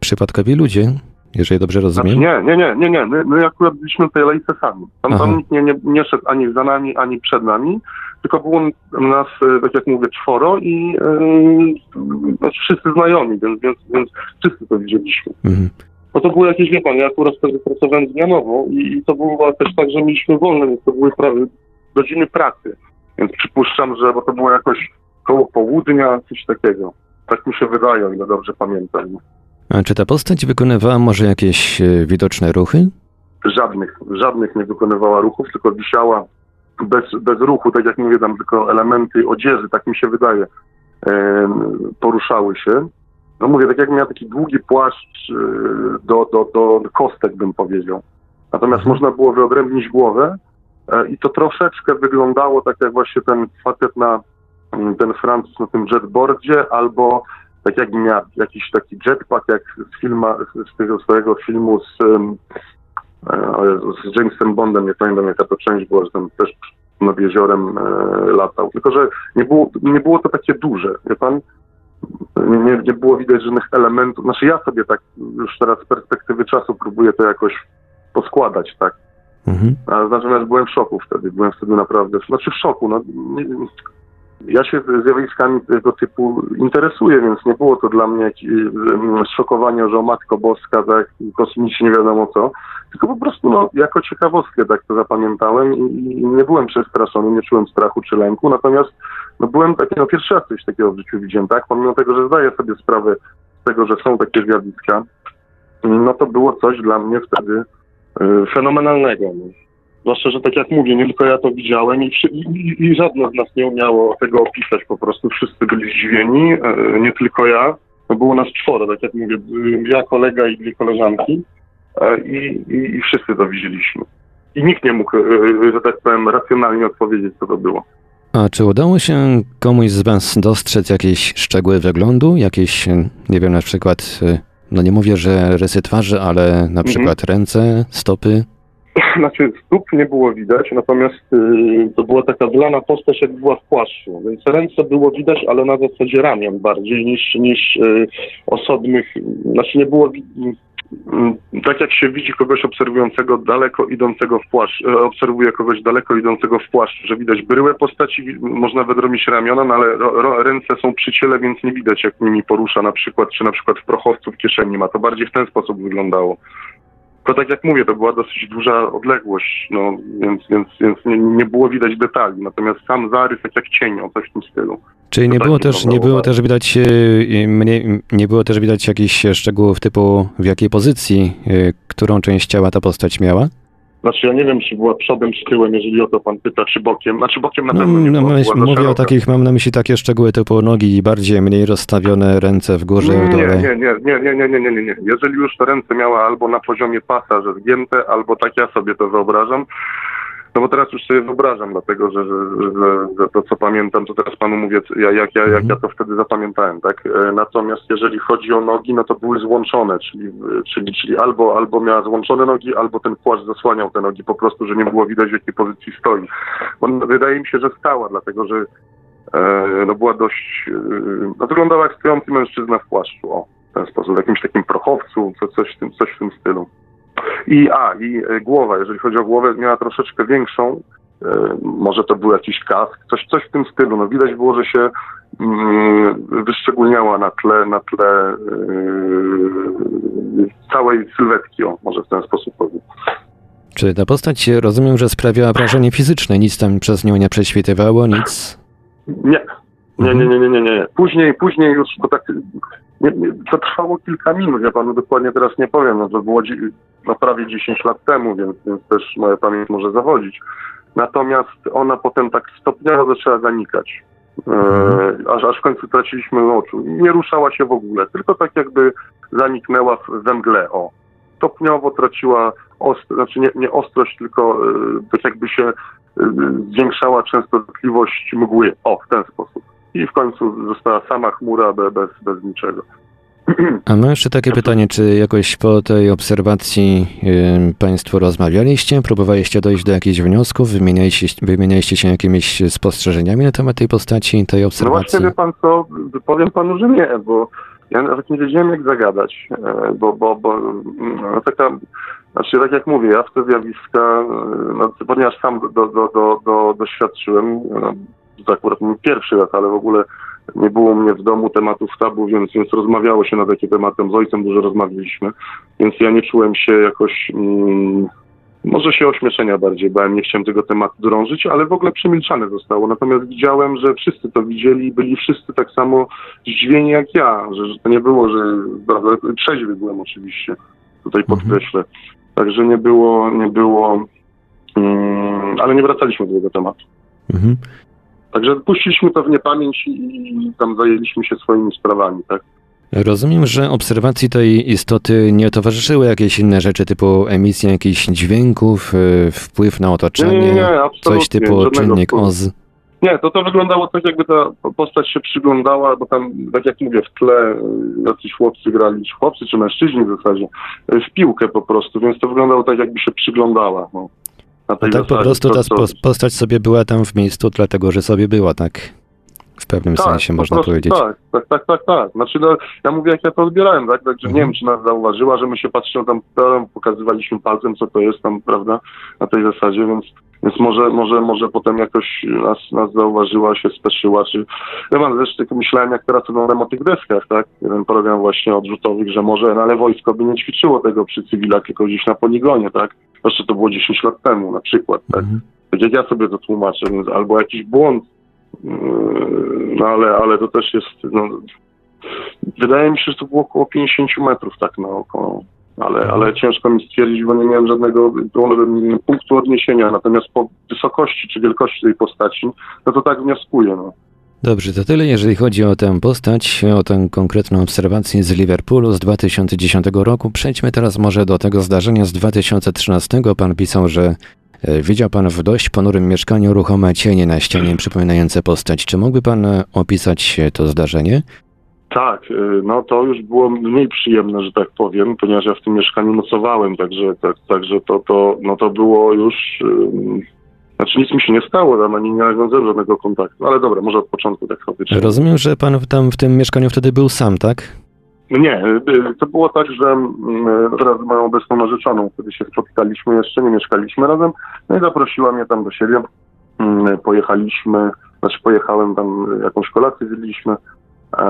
przypadkowi ludzie, jeżeli dobrze rozumiem. Znaczy nie, nie, nie, nie, nie. My, akurat byliśmy w tej lejce sami. Tam, tam nikt nie, nie, nie szedł ani za nami, ani przed nami, tylko było nas, e, tak jak mówię, czworo i znaczy wszyscy znajomi, więc, więc, więc wszyscy to widzieliśmy. Mhm. Bo to było jakieś, wie pan, ja akurat wtedy pracowałem zmianowo i, i to było też tak, że mieliśmy wolne, więc to były pra- godziny pracy. Więc przypuszczam, że bo to było jakoś koło południa, coś takiego. Tak mi się wydaje, ile dobrze pamiętam. A czy ta postać wykonywała może jakieś e, widoczne ruchy? żadnych, żadnych nie wykonywała ruchów, tylko wisiała bez, bez ruchu, tak jak mówię, tam tylko elementy odzieży, tak mi się wydaje, poruszały się. No mówię, tak jak miała taki długi płaszcz e, do, do, do kostek, bym powiedział. Natomiast można było wyodrębnić głowę e, i to troszeczkę wyglądało tak jak właśnie ten facet na mm, ten Francuz na tym jetboardzie, albo tak jak miał jakiś taki jetpack, jak z, filma, z tego swojego filmu z, e, z Jamesem Bondem, nie pamiętam jaka to część była, że tam też nad jeziorem e, latał. Tylko, że nie było, nie było to takie duże, wie pan? Nie, nie, nie było widać żadnych elementów. Znaczy ja sobie tak już teraz z perspektywy czasu próbuję to jakoś poskładać, tak? Mhm. A natomiast byłem w szoku wtedy, byłem wtedy naprawdę, znaczy w szoku, no nie, Ja się zjawiskami tego typu interesuję, więc nie było to dla mnie jakieś szokowanie, że o Matko Boska, tak, kosmicznie nie wiadomo co, tylko po prostu no, jako ciekawostkę tak to zapamiętałem i, i nie byłem przestraszony, nie czułem strachu czy lęku, natomiast no, byłem taki, no pierwszy raz coś takiego w życiu widziałem, tak, pomimo tego, że zdaję sobie sprawę z tego, że są takie zjawiska, no to było coś dla mnie wtedy y, fenomenalnego. No. Zwłaszcza, że tak jak mówię, nie tylko ja to widziałem i, i, i, żadne z nas nie umiało tego opisać po prostu. Wszyscy byli zdziwieni, e, nie tylko ja. Było nas czworo, tak jak mówię, ja, kolega i dwie koleżanki e, i, i, i wszyscy to widzieliśmy. I nikt nie mógł, e, że tak powiem, racjonalnie odpowiedzieć, co to było. A czy udało się komuś z Was dostrzec jakieś szczegóły wyglądu? Jakieś, nie wiem, na przykład, no nie mówię, że rysy twarzy, ale na przykład ręce, stopy? <laughs> Znaczy stóp nie było widać, natomiast y, to była taka wlana postać, jak była w płaszczu, więc ręce było widać, ale na zasadzie ramion bardziej niż, niż y, osobnych, znaczy nie było tak jak się widzi kogoś obserwującego daleko idącego w płaszcz, e, obserwuje kogoś daleko idącego w płaszczu, że widać bryłę postaci, można wydromić ramiona, no ale ro, ręce są przy ciele, więc nie widać jak nimi porusza na przykład, czy na przykład w prochowcu w kieszeni ma, to bardziej w ten sposób wyglądało. Tylko tak jak mówię, to była dosyć duża odległość, no, więc, więc, więc nie, nie było widać detali. Natomiast sam zarys, tak jak cień, o coś w tym stylu. Czyli nie To było tak też, nie było też widać e, e, mniej, nie było też widać jakichś szczegółów typu w jakiej pozycji, e, którą część ciała ta postać miała? Znaczy ja nie wiem, czy była przodem, czy tyłem, jeżeli o to pan pyta, czy bokiem. Znaczy bokiem na No, pewno nie no, myśl, była za mówię o szeroka. takich, mam na myśli takie szczegóły typu nogi bardziej, mniej rozstawione, ręce w górze, w Nie, dole. nie, nie, nie, nie, nie, nie, nie, nie, nie. Jeżeli już to ręce miała albo na poziomie pasa, że zgięte, albo tak ja sobie to wyobrażam. No bo teraz już sobie wyobrażam, dlatego że, że, że, to co pamiętam, to teraz panu mówię, co- ja, jak, ja, jak ja to wtedy zapamiętałem, tak? E, Natomiast jeżeli chodzi o nogi, no to były złączone, czyli, e, czyli, czyli albo, albo miała złączone nogi, albo ten płaszcz zasłaniał te nogi po prostu, że nie było widać w jakiej pozycji stoi. On, wydaje mi się, że stała, dlatego że e, no była dość, e, no wyglądała jak stojący mężczyzna w płaszczu, o, w ten sposób, w jakimś takim prochowcu, co, coś, w tym, coś w tym stylu. I, a, i e, głowa, jeżeli chodzi o głowę, miała troszeczkę większą, e, może to był jakiś kask, coś, coś w tym stylu, no widać było, że się mm, wyszczególniała na tle, na tle e, całej sylwetki, o, może w ten sposób powiem. Czy ta postać, rozumiem, że sprawiała wrażenie fizyczne, nic tam przez nią nie prześwitywało, nic? Nie. Nie, nie, nie, nie, nie, nie. Później, później już, bo tak, nie, nie, to trwało kilka minut, ja panu dokładnie teraz nie powiem, no to było no, prawie 10 lat temu, więc, więc też moja pamięć może zawodzić. Natomiast ona potem tak stopniowo zaczęła zanikać. E, aż, aż w końcu traciliśmy oczu. Nie ruszała się w ogóle, tylko tak jakby zaniknęła w, we mgle, o. Stopniowo traciła ostro, znaczy nie, nie ostrość, tylko e, tak jakby się e, zwiększała częstotliwość mgły, o, w ten sposób. I w końcu została sama chmura be- bez, bez niczego. A mam jeszcze takie pytanie, czy jakoś po tej obserwacji Państwo rozmawialiście, próbowaliście dojść do jakichś wniosków, wymienialiście, wymienialiście się jakimiś spostrzeżeniami na temat tej postaci, tej No obserwacji? właśnie, wie pan co, powiem panu, że nie, bo ja nawet nie wiedziałem jak zagadać, e, bo, bo, bo no, taka, znaczy tak jak mówię, ja w te zjawiska, e, no, ponieważ sam do, do, do, do, doświadczyłem, no, to akurat mój pierwszy raz, ale w ogóle nie było mnie w domu tematów tabu, więc, więc rozmawiało się na takie tematy, z ojcem dużo rozmawialiśmy, więc ja nie czułem się jakoś... Mm, może się ośmieszenia bardziej bałem, nie chciałem tego tematu drążyć, ale w ogóle przemilczane zostało. Natomiast widziałem, że wszyscy to widzieli i byli wszyscy tak samo zdziwieni jak ja, że, że to nie było, że prawda, trzeźwy byłem oczywiście, tutaj podkreślę. Także nie było, nie było, mm, ale nie wracaliśmy do tego tematu. Mhm. Także puściliśmy to w niepamięć i, tam zajęliśmy się swoimi sprawami, tak? Rozumiem, że obserwacji tej istoty nie towarzyszyły jakieś inne rzeczy, typu emisja jakichś dźwięków, y, wpływ na otoczenie, Nie, nie, nie, coś typu czynnik wpływu. OZ. Nie, to to wyglądało tak, jakby ta postać się przyglądała, bo tam, tak jak mówię, w tle jacyś chłopcy grali, czy chłopcy, czy mężczyźni w zasadzie, w piłkę po prostu, więc to wyglądało tak, jakby się przyglądała. No, na tej Tak po prostu ta to- postać sobie była tam w miejscu, dlatego że sobie była, tak? W pewnym sensie po można prostu powiedzieć. Tak, tak, tak, tak, tak. Znaczy, no, ja mówię, jak ja to odbierałem, tak? Także Mhm. nie wiem, czy nas zauważyła, że my się patrzymy tam, tam, pokazywaliśmy palcem, co to jest tam, prawda, na tej zasadzie, więc Więc może, może, może potem jakoś nas, nas zauważyła, się speszyła, czy... Ja mam zresztą myślałem, jak teraz oglądam o tych deskach, tak? Jeden program właśnie odrzutowych, że może, no ale wojsko by nie ćwiczyło tego przy cywilach, tylko gdzieś na poligonie, tak? Jeszcze to było 10 lat temu na przykład, tak? Tak jak ja sobie to tłumaczę, albo jakiś błąd, yy, no ale, ale to też jest, no, wydaje mi się, że to było około 50 metrów tak na oko, ale, ale ciężko mi stwierdzić, bo nie miałem żadnego punktu odniesienia, natomiast po wysokości czy wielkości tej postaci, no to tak wnioskuję, no. Dobrze, to tyle jeżeli chodzi o tę postać, o tę konkretną obserwację z Liverpoolu z 2010 roku. Przejdźmy teraz może do tego zdarzenia z 2013. Pan pisał, że e, widział pan w dość ponurym mieszkaniu ruchome cienie na ścianie przypominające postać. Czy mógłby pan e, opisać e, to zdarzenie? Tak, no to już było mniej przyjemne, że tak powiem, ponieważ ja w tym mieszkaniu nocowałem, także, tak, także to, to, no to było już... Znaczy nic mi się nie stało, tam ani nie nawiązałem żadnego kontaktu, ale dobra, może od początku tak faktycznie. Rozumiem, że pan tam w tym mieszkaniu wtedy był sam, tak? Nie, y, to było tak, że mm, wraz z moją obecną narzeczoną, kiedy się spotykaliśmy, jeszcze nie mieszkaliśmy razem, no i zaprosiła mnie tam do siebie. Mm, Pojechaliśmy, znaczy pojechałem tam, y, jakąś kolację zjedliśmy, e,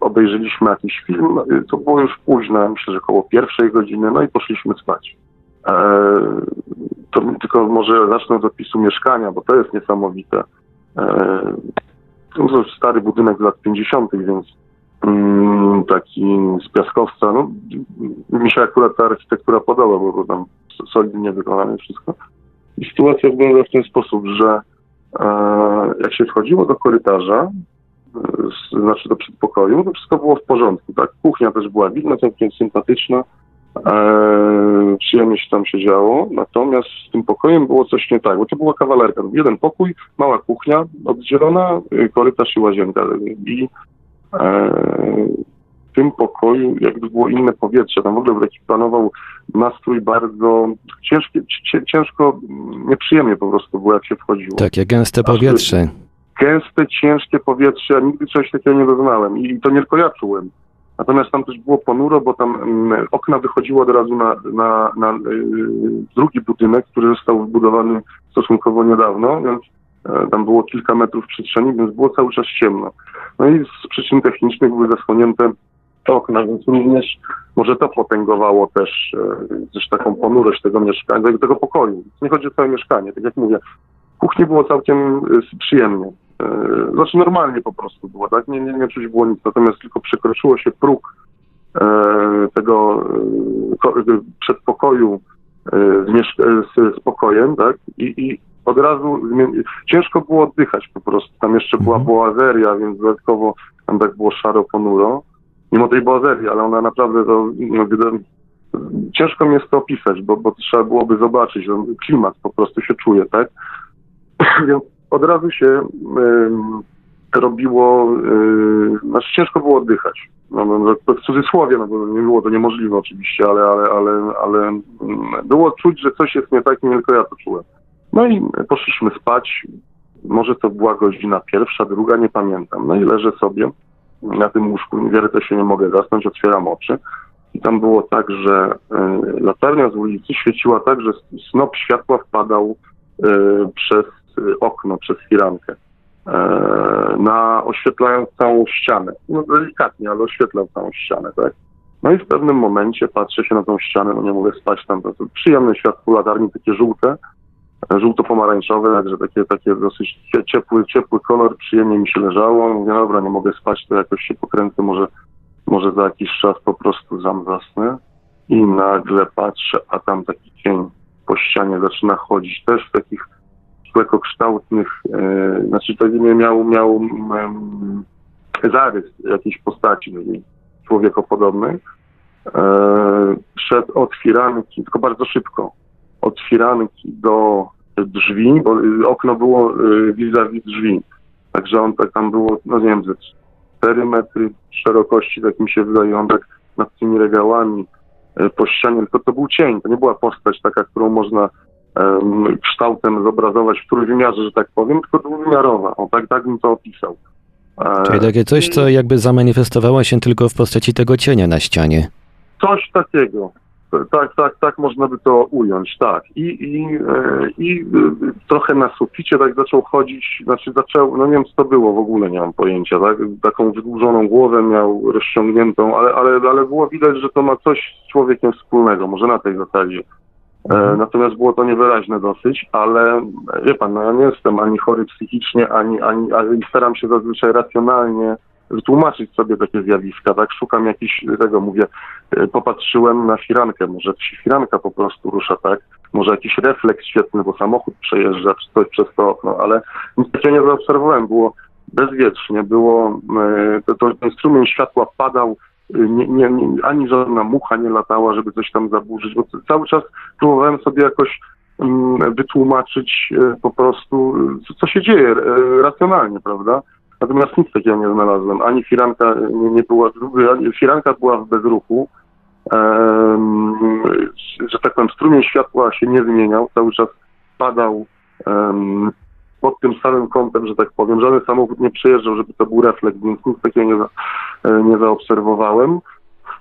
obejrzeliśmy jakiś film, y, to było już późno, myślę, że około pierwszej godziny, no i poszliśmy spać. E, to tylko może zacznę od opisu mieszkania, bo to jest niesamowite. E, to jest stary budynek z lat 50., więc mm, taki z piaskowca. No, mi się akurat ta architektura podoba, bo tam solidnie wykonane wszystko. I sytuacja wygląda w ten sposób, że e, jak się wchodziło do korytarza, znaczy do przedpokoju, to wszystko było w porządku, tak? Kuchnia też była widna, całkiem sympatyczna, e, przyjemnie się tam się działo, natomiast z tym pokojem było coś nie tak, bo to była kawalerka. Jeden pokój, mała kuchnia oddzielona, y, korytarz i łazienka. I e, w tym pokoju jakby było inne powietrze, tam w ogóle taki panował nastrój bardzo ciężki, ciężko, nieprzyjemnie po prostu było, jak się wchodziło. Takie gęste powietrze. Gęste, ciężkie powietrze, ja nigdy czegoś takiego nie doznałem i to nie tylko ja czułem. Natomiast tam też było ponuro, bo tam mm, okna wychodziły od razu na, na, na y, drugi budynek, który został wybudowany stosunkowo niedawno, więc e, tam było kilka metrów przestrzeni, więc było cały czas ciemno. No i z przyczyn technicznych były zasłonięte te okna, więc również może to potęgowało też, e, też taką ponurość tego mieszkania, tego, tego pokoju. Nie chodzi o całe mieszkanie, tak jak mówię. W kuchni było całkiem e, przyjemnie. E, Znaczy normalnie po prostu było, tak? Nie, nie, nie czuć było nic, natomiast tylko przekroczyło się próg e, tego e, e, przedpokoju e, z, e, z, z pokojem, tak? I, i od razu ciężko było oddychać po prostu. Tam jeszcze była boazeria, więc dodatkowo tam tak było szaro ponuro. Mimo tej boazerii, ale ona naprawdę to no, ciężko mi jest to opisać, bo, bo trzeba byłoby zobaczyć, że klimat po prostu się czuje, tak? <clears throat> Więc od razu się robiło, yy, znaczy ciężko było oddychać. No, no, to w cudzysłowie, no bo nie było to niemożliwe oczywiście, ale, ale, ale, ale mm, było czuć, że coś jest nie tak, nie tylko ja to czułem. No i poszliśmy spać. Może to była godzina pierwsza, druga, nie pamiętam. No i leżę sobie na tym łóżku, niewiele to się nie mogę zasnąć, otwieram oczy. I tam było tak, że y, latarnia z ulicy świeciła tak, że snop światła wpadał y, przez y, okno, przez firankę. E, na oświetlając całą ścianę. No delikatnie, ale oświetlał całą ścianę, tak? No i w pewnym momencie patrzę się na tą ścianę, no nie mogę spać tam, to, to przyjemne światło latarni, takie żółte, żółto-pomarańczowe, także takie, takie dosyć cie- ciepły, ciepły kolor, przyjemnie mi się leżało. Mówię, dobra, nie mogę spać, to jakoś się pokręcę, może, może za jakiś czas po prostu zam zasnę. I nagle patrzę, a tam taki cień po ścianie zaczyna chodzić, też w takich człowiekokształtnych, e, znaczy to nie miał, miał em, zarys jakiejś postaci takiej człowiekopodobnej. E, szedł od firanki, tylko bardzo szybko, od firanki do drzwi, bo okno było y, vis-a-vis drzwi. Także on tak tam było, no nie wiem, ze 4 metry szerokości, tak mi się wydaje, on tak nad tymi regałami e, po ścianie, tylko to był cień, to nie była postać taka, którą można kształtem zobrazować w trójwymiarze, że tak powiem, tylko dwuwymiarowa. O, tak, tak bym to opisał. E, Czyli takie coś, co jakby zamanifestowało się tylko w postaci tego cienia na ścianie. Coś takiego. tak, tak, tak można by to ująć, tak. I, i, e, i e, trochę na suficie tak zaczął chodzić, znaczy zaczął, no nie wiem co to było w ogóle, nie mam pojęcia, tak? Taką wydłużoną głowę miał rozciągniętą, ale, ale, ale było widać, że to ma coś z człowiekiem wspólnego, może na tej zasadzie. E, natomiast było to niewyraźne dosyć, ale wie pan, no ja nie jestem ani chory psychicznie, ani, ani, ani staram się zazwyczaj racjonalnie wytłumaczyć sobie takie zjawiska, tak? Szukam jakiś, tego mówię, e, popatrzyłem na firankę, może firanka po prostu rusza, tak? Może jakiś refleks świetny, bo samochód przejeżdża, czy coś przez to okno, ale nic takiego nie zaobserwowałem, było bezwietrznie, było, e, to, to ten strumień światła padał, nie, nie, nie, ani żadna mucha nie latała, żeby coś tam zaburzyć, bo cały czas próbowałem sobie jakoś mm, wytłumaczyć e, po prostu, e, co, co się dzieje e, racjonalnie, prawda? Natomiast nic takiego nie znalazłem. Ani firanka nie, nie była, ani firanka była w bezruchu, że tak powiem, strumień światła się nie zmieniał, cały czas padał pod tym samym kątem, że tak powiem. Żaden samochód nie przejeżdżał, żeby to był refleks, więc nic takiego nie, za, e, nie zaobserwowałem.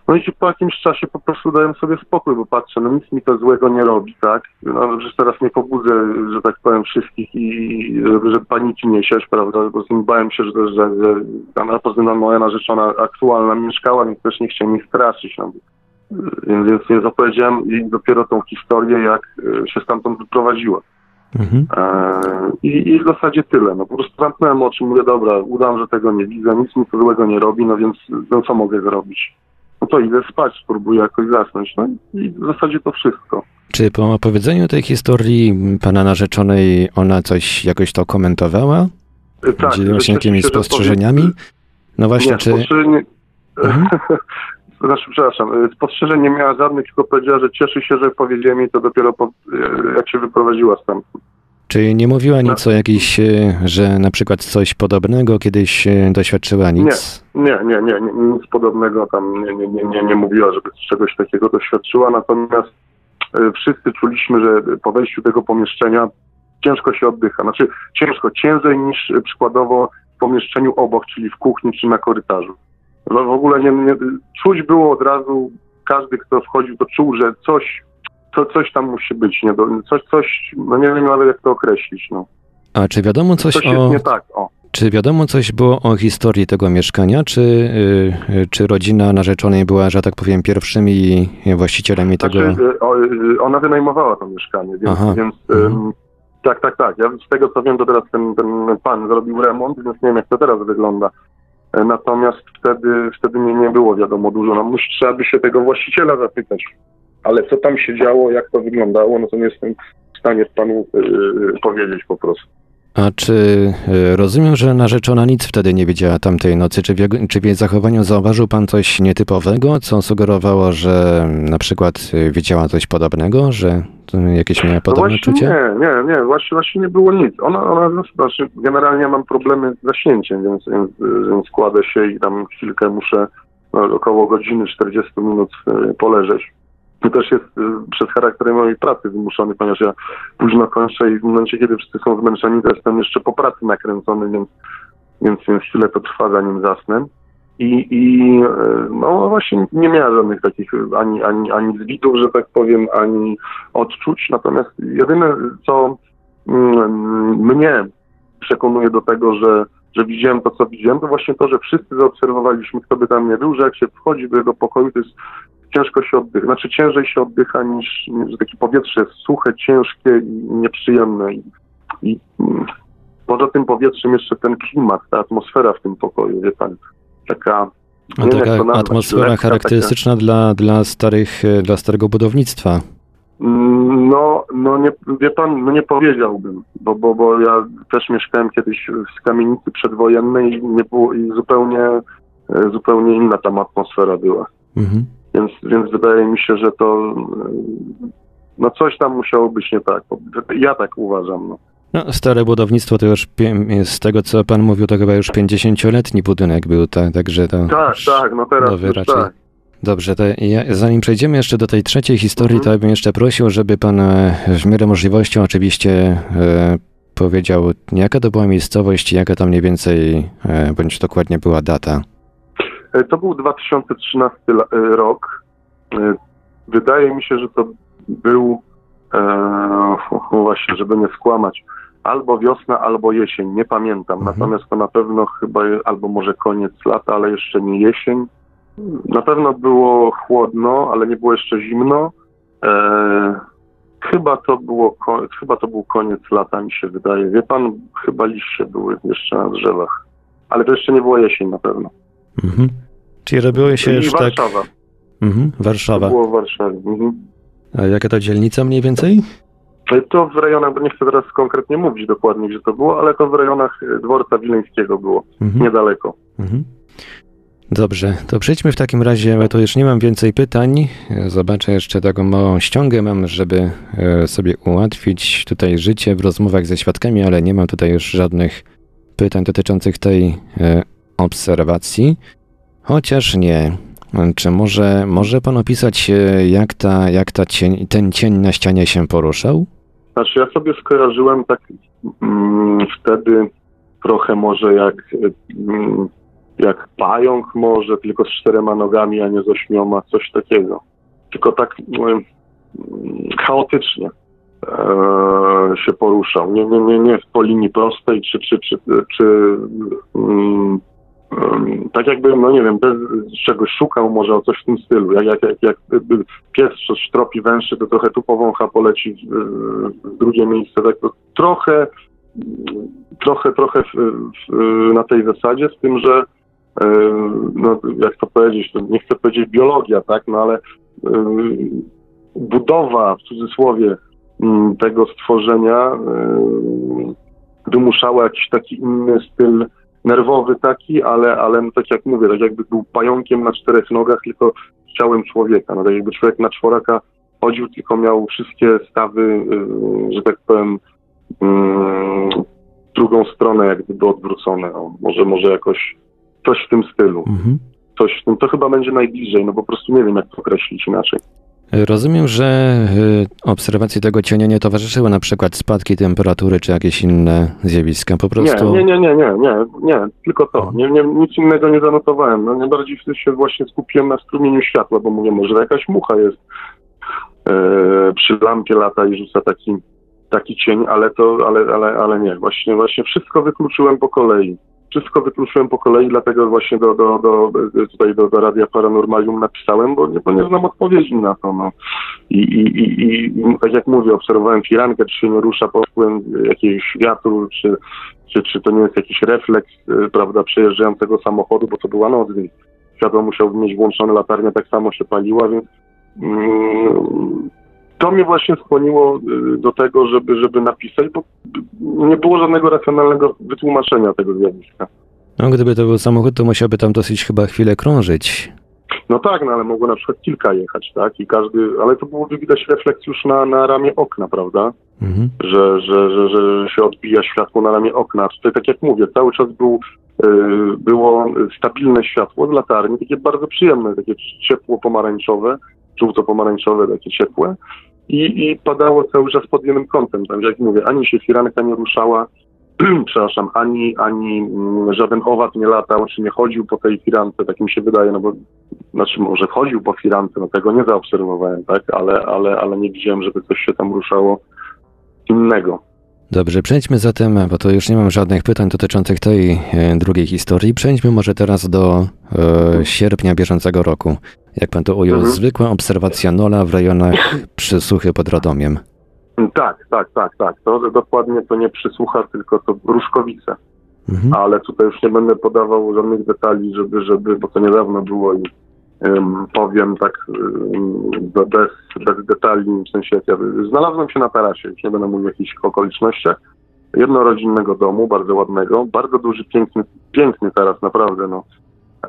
No i po jakimś czasie po prostu dałem sobie spokój, bo patrzę, no nic mi to złego nie robi, tak? No, przecież teraz nie pobudzę, że tak powiem, wszystkich i żeby, żeby paniki nie siać, prawda? Bo bałem się, że, że, że tam, a moja narzeczona aktualna mieszkała, więc też nie chciałem ich straszyć, no. Więc, więc nie zapowiedziałem jej dopiero tą historię, jak e, się stamtąd wyprowadziła. Mhm. E, I, I w zasadzie tyle. No po prostu zamknąłem oczy, mówię, dobra, udam, że tego nie widzę, nic mi to złego nie robi, no więc no, co mogę zrobić? No to idę spać, spróbuję jakoś zasnąć. No i w zasadzie to wszystko. Czy po opowiedzeniu tej historii pana narzeczonej ona coś jakoś to komentowała? Tak, Dzieliła się jakimiś spostrzeżeniami? No właśnie, nie, czy... spostrzeżenie... Mhm. <laughs> Znaczy, przepraszam, y, spostrzeżeń nie miała żadnych, tylko powiedziała, że cieszy się, że powiedziałem jej to dopiero po, y, jak się wyprowadziła stamtąd. Czy nie mówiła nic o jakiejś, e, że na przykład coś podobnego kiedyś doświadczyła nic? Nie, nie, nie, nie, nic podobnego tam nie, nie, nie, nie, nie mówiła, żeby czegoś takiego doświadczyła, natomiast y, wszyscy czuliśmy, że po wejściu tego pomieszczenia ciężko się oddycha. Znaczy ciężko, ciężej niż y, przykładowo w pomieszczeniu obok, czyli w kuchni czy na korytarzu. No, w ogóle nie, nie, czuć było od razu, każdy kto wchodził to czuł, że coś, to, coś tam musi być, nie, coś, coś, no nie wiem nawet jak to określić, no. A czy wiadomo coś Coś o... nie tak, o. Czy wiadomo coś było o historii tego mieszkania? Czy, y, y, czy rodzina narzeczonej była, że tak powiem, pierwszymi właścicielami tego? Znaczy, y, o, y, ona wynajmowała to mieszkanie, więc, Aha. więc ym, tak, tak, tak. Ja z tego co wiem, to teraz ten, ten pan zrobił remont, więc nie wiem jak to teraz wygląda. E, Natomiast wtedy, wtedy nie, nie było wiadomo dużo. No, trzeba by się tego właściciela zapytać. Ale co tam się działo, jak to wyglądało, no to nie jestem w stanie panu y, powiedzieć po prostu. A czy y, rozumiem, że narzeczona nic wtedy nie wiedziała tamtej nocy? Czy w, jego, czy w jej zachowaniu zauważył pan coś nietypowego, co sugerowało, że na przykład y, widziała coś podobnego, że y, jakieś miała No podobne właśnie czucie? nie, nie, nie, właśnie, właśnie nie było nic. Ona, ona znaczy, generalnie mam problemy z zaśnięciem, więc, więc, więc kładę się i tam chwilkę muszę no, około godziny 40 minut poleżeć. To też jest y, przez charakter mojej pracy wymuszony, ponieważ ja późno kończę i w momencie, kiedy wszyscy są zmęczeni, to jestem jeszcze po pracy nakręcony, więc, więc, więc chwilę to trwa, zanim zasnę. I, i y, no właśnie nie miała żadnych takich ani, ani, ani zwitów, że tak powiem, ani odczuć. Natomiast jedyne, co mm, mnie przekonuje do tego, że, że widziałem to, co widziałem, to właśnie to, że wszyscy zaobserwowaliśmy, kto by tam nie był, że jak się wchodzi do jego pokoju, to jest ciężko się oddycha, znaczy ciężej się oddycha niż, niż takie powietrze jest suche, ciężkie i nieprzyjemne. I, i mm, poza tym powietrzem jeszcze ten klimat, ta atmosfera w tym pokoju, wie pan, taka A taka atmosfera lekka, charakterystyczna dla, dla, starych, e, dla starego budownictwa. Mm, No, no nie, wie pan, no nie powiedziałbym, bo, bo, bo ja też mieszkałem kiedyś w kamienicy przedwojennej i nie było i zupełnie, e, zupełnie inna tam atmosfera była. Mhm. Więc, więc wydaje mi się, że to e, no coś tam musiało być nie tak. Ja tak uważam. No. No, stare budownictwo to już, z tego co pan mówił, to chyba już 50-letni budynek był, tak, także to... Tak, tak, no teraz nowy raczej. tak. Dobrze, to ja, zanim przejdziemy jeszcze do tej trzeciej historii, Mhm. to ja bym jeszcze prosił, żeby pan e, w miarę możliwości oczywiście e, powiedział, jaka to była miejscowość, jaka tam mniej więcej, e, bądź dokładnie była data. E, To był 2013 la- e, rok. E, wydaje mi się, że to był, e, właśnie, żeby nie skłamać, albo wiosna, albo jesień, nie pamiętam. Natomiast to na pewno chyba, albo może koniec lata, ale jeszcze nie jesień. Na pewno było chłodno, ale nie było jeszcze zimno. E, chyba to było, chyba to był koniec lata, mi się wydaje. Wie pan, chyba liście były jeszcze na drzewach. Ale to jeszcze nie było jesień na pewno. Mhm. Czyli robiło się I już tak... Warszawa. Mhm, To Warszawa. było w Warszawie. Mhm. A jaka to dzielnica mniej więcej? To w rejonach, bo nie chcę teraz konkretnie mówić dokładnie, gdzie to było, ale to w rejonach e, dworca wileńskiego było, Mhm. niedaleko. Mhm. Dobrze, to przejdźmy w takim razie, bo to już nie mam więcej pytań. Zobaczę jeszcze taką małą ściągę mam, żeby e, sobie ułatwić tutaj życie w rozmowach ze świadkami, ale nie mam tutaj już żadnych pytań dotyczących tej e, obserwacji. Chociaż nie. Czy może, może pan opisać, e, jak, ta, jak ta cień, ten cień na ścianie się poruszał? Znaczy ja sobie skojarzyłem tak mm, wtedy trochę może jak, mm, jak pająk może, tylko z czterema nogami, a nie z ośmioma, coś takiego. Tylko tak mm, chaotycznie e, się poruszał. Nie, nie, nie, nie po linii prostej, czy, czy, czy, czy mm, tak jakby, no nie wiem, bez czegoś szukał może o coś w tym stylu. Jak, jak, jak, jak pies coś tropi węszy, to trochę tu powącha, poleci w, drugie miejsce. Tak to trochę, trochę, trochę w, w, na tej zasadzie, z tym, że no, jak to powiedzieć, to nie chcę powiedzieć biologia, tak, no ale budowa, w cudzysłowie, m, tego stworzenia wymuszała jakiś taki inny styl nerwowy taki, ale, ale no, tak jak mówię, tak jakby był pająkiem na czterech nogach, tylko z ciałem człowieka. No, tak jakby człowiek na czworaka chodził, tylko miał wszystkie stawy, y, że tak powiem, w drugą stronę jak gdyby odwrócone. O, może, może jakoś coś w tym stylu. Mhm. Coś w tym, to chyba będzie najbliżej, no po prostu nie wiem jak to określić inaczej. Rozumiem, że y, obserwacji tego cienia nie towarzyszyły na przykład spadki temperatury czy jakieś inne zjawiska. Po prostu. Nie, nie, nie, nie, nie, nie, nie, tylko to. Nie, nie, nic innego nie zanotowałem. No, najbardziej się właśnie skupiłem na strumieniu światła, bo mówię, może jakaś mucha jest e, przy lampie lata i rzuca taki, taki cień, ale to, ale, ale, ale nie. Właśnie, właśnie wszystko wykluczyłem po kolei. Wszystko wykluczyłem po kolei, dlatego właśnie do, do, do, tutaj do, do Radia Paranormalium napisałem, bo nie, bo nie znam odpowiedzi na to. No. I, i, i, I tak jak mówię, obserwowałem firankę, czy się nie rusza pod wpływem jakiegoś wiatru, czy, czy, czy to nie jest jakiś refleks, y, prawda, przejeżdżającego samochodu, bo to była noc, więc światło musiałby mieć włączone, latarnia tak samo się paliła, więc mm, to mnie właśnie skłoniło y, do tego, żeby, żeby napisać, bo nie było żadnego racjonalnego wytłumaczenia tego zjawiska. No, gdyby to był samochód, to musiałby tam dosyć chyba chwilę krążyć. No tak, no ale mogło na przykład kilka jechać, tak? I każdy, ale to było widać refleks już na, na ramię okna, prawda? Mhm. Że, że, że, że się odbija światło na ramię okna. Tutaj tak jak mówię, cały czas był, y, było stabilne światło z latarni, takie bardzo przyjemne, takie ciepło-pomarańczowe, żółto-pomarańczowe, takie ciepłe. I, I padało cały czas pod jednym kątem. Tak jak mówię, ani się firanka nie ruszała, <clears throat> przepraszam, ani, ani mm, żaden owad nie latał, czy nie chodził po tej firance, tak mi się wydaje, no bo, znaczy może chodził po firance, no tego nie zaobserwowałem, tak, ale, ale, ale nie widziałem, żeby coś się tam ruszało innego. Dobrze, przejdźmy zatem, bo to już nie mam żadnych pytań dotyczących tej e, drugiej historii. Przejdźmy może teraz do e, sierpnia bieżącego roku. Jak pan to ujął, Mhm. zwykła obserwacja Nola w rejonach Przysuchy pod Radomiem. Tak, tak, tak, tak, to dokładnie to nie przysłucha, tylko to Ruszkowice. Mhm. ale tutaj już nie będę podawał żadnych detali, żeby, żeby bo to niedawno było i powiem tak bez, bez detali, w sensie jak ja znalazłem się na tarasie, już nie będę mówił o jakichś okolicznościach, jednorodzinnego domu, bardzo ładnego, bardzo duży, piękny, piękny taras, naprawdę, no.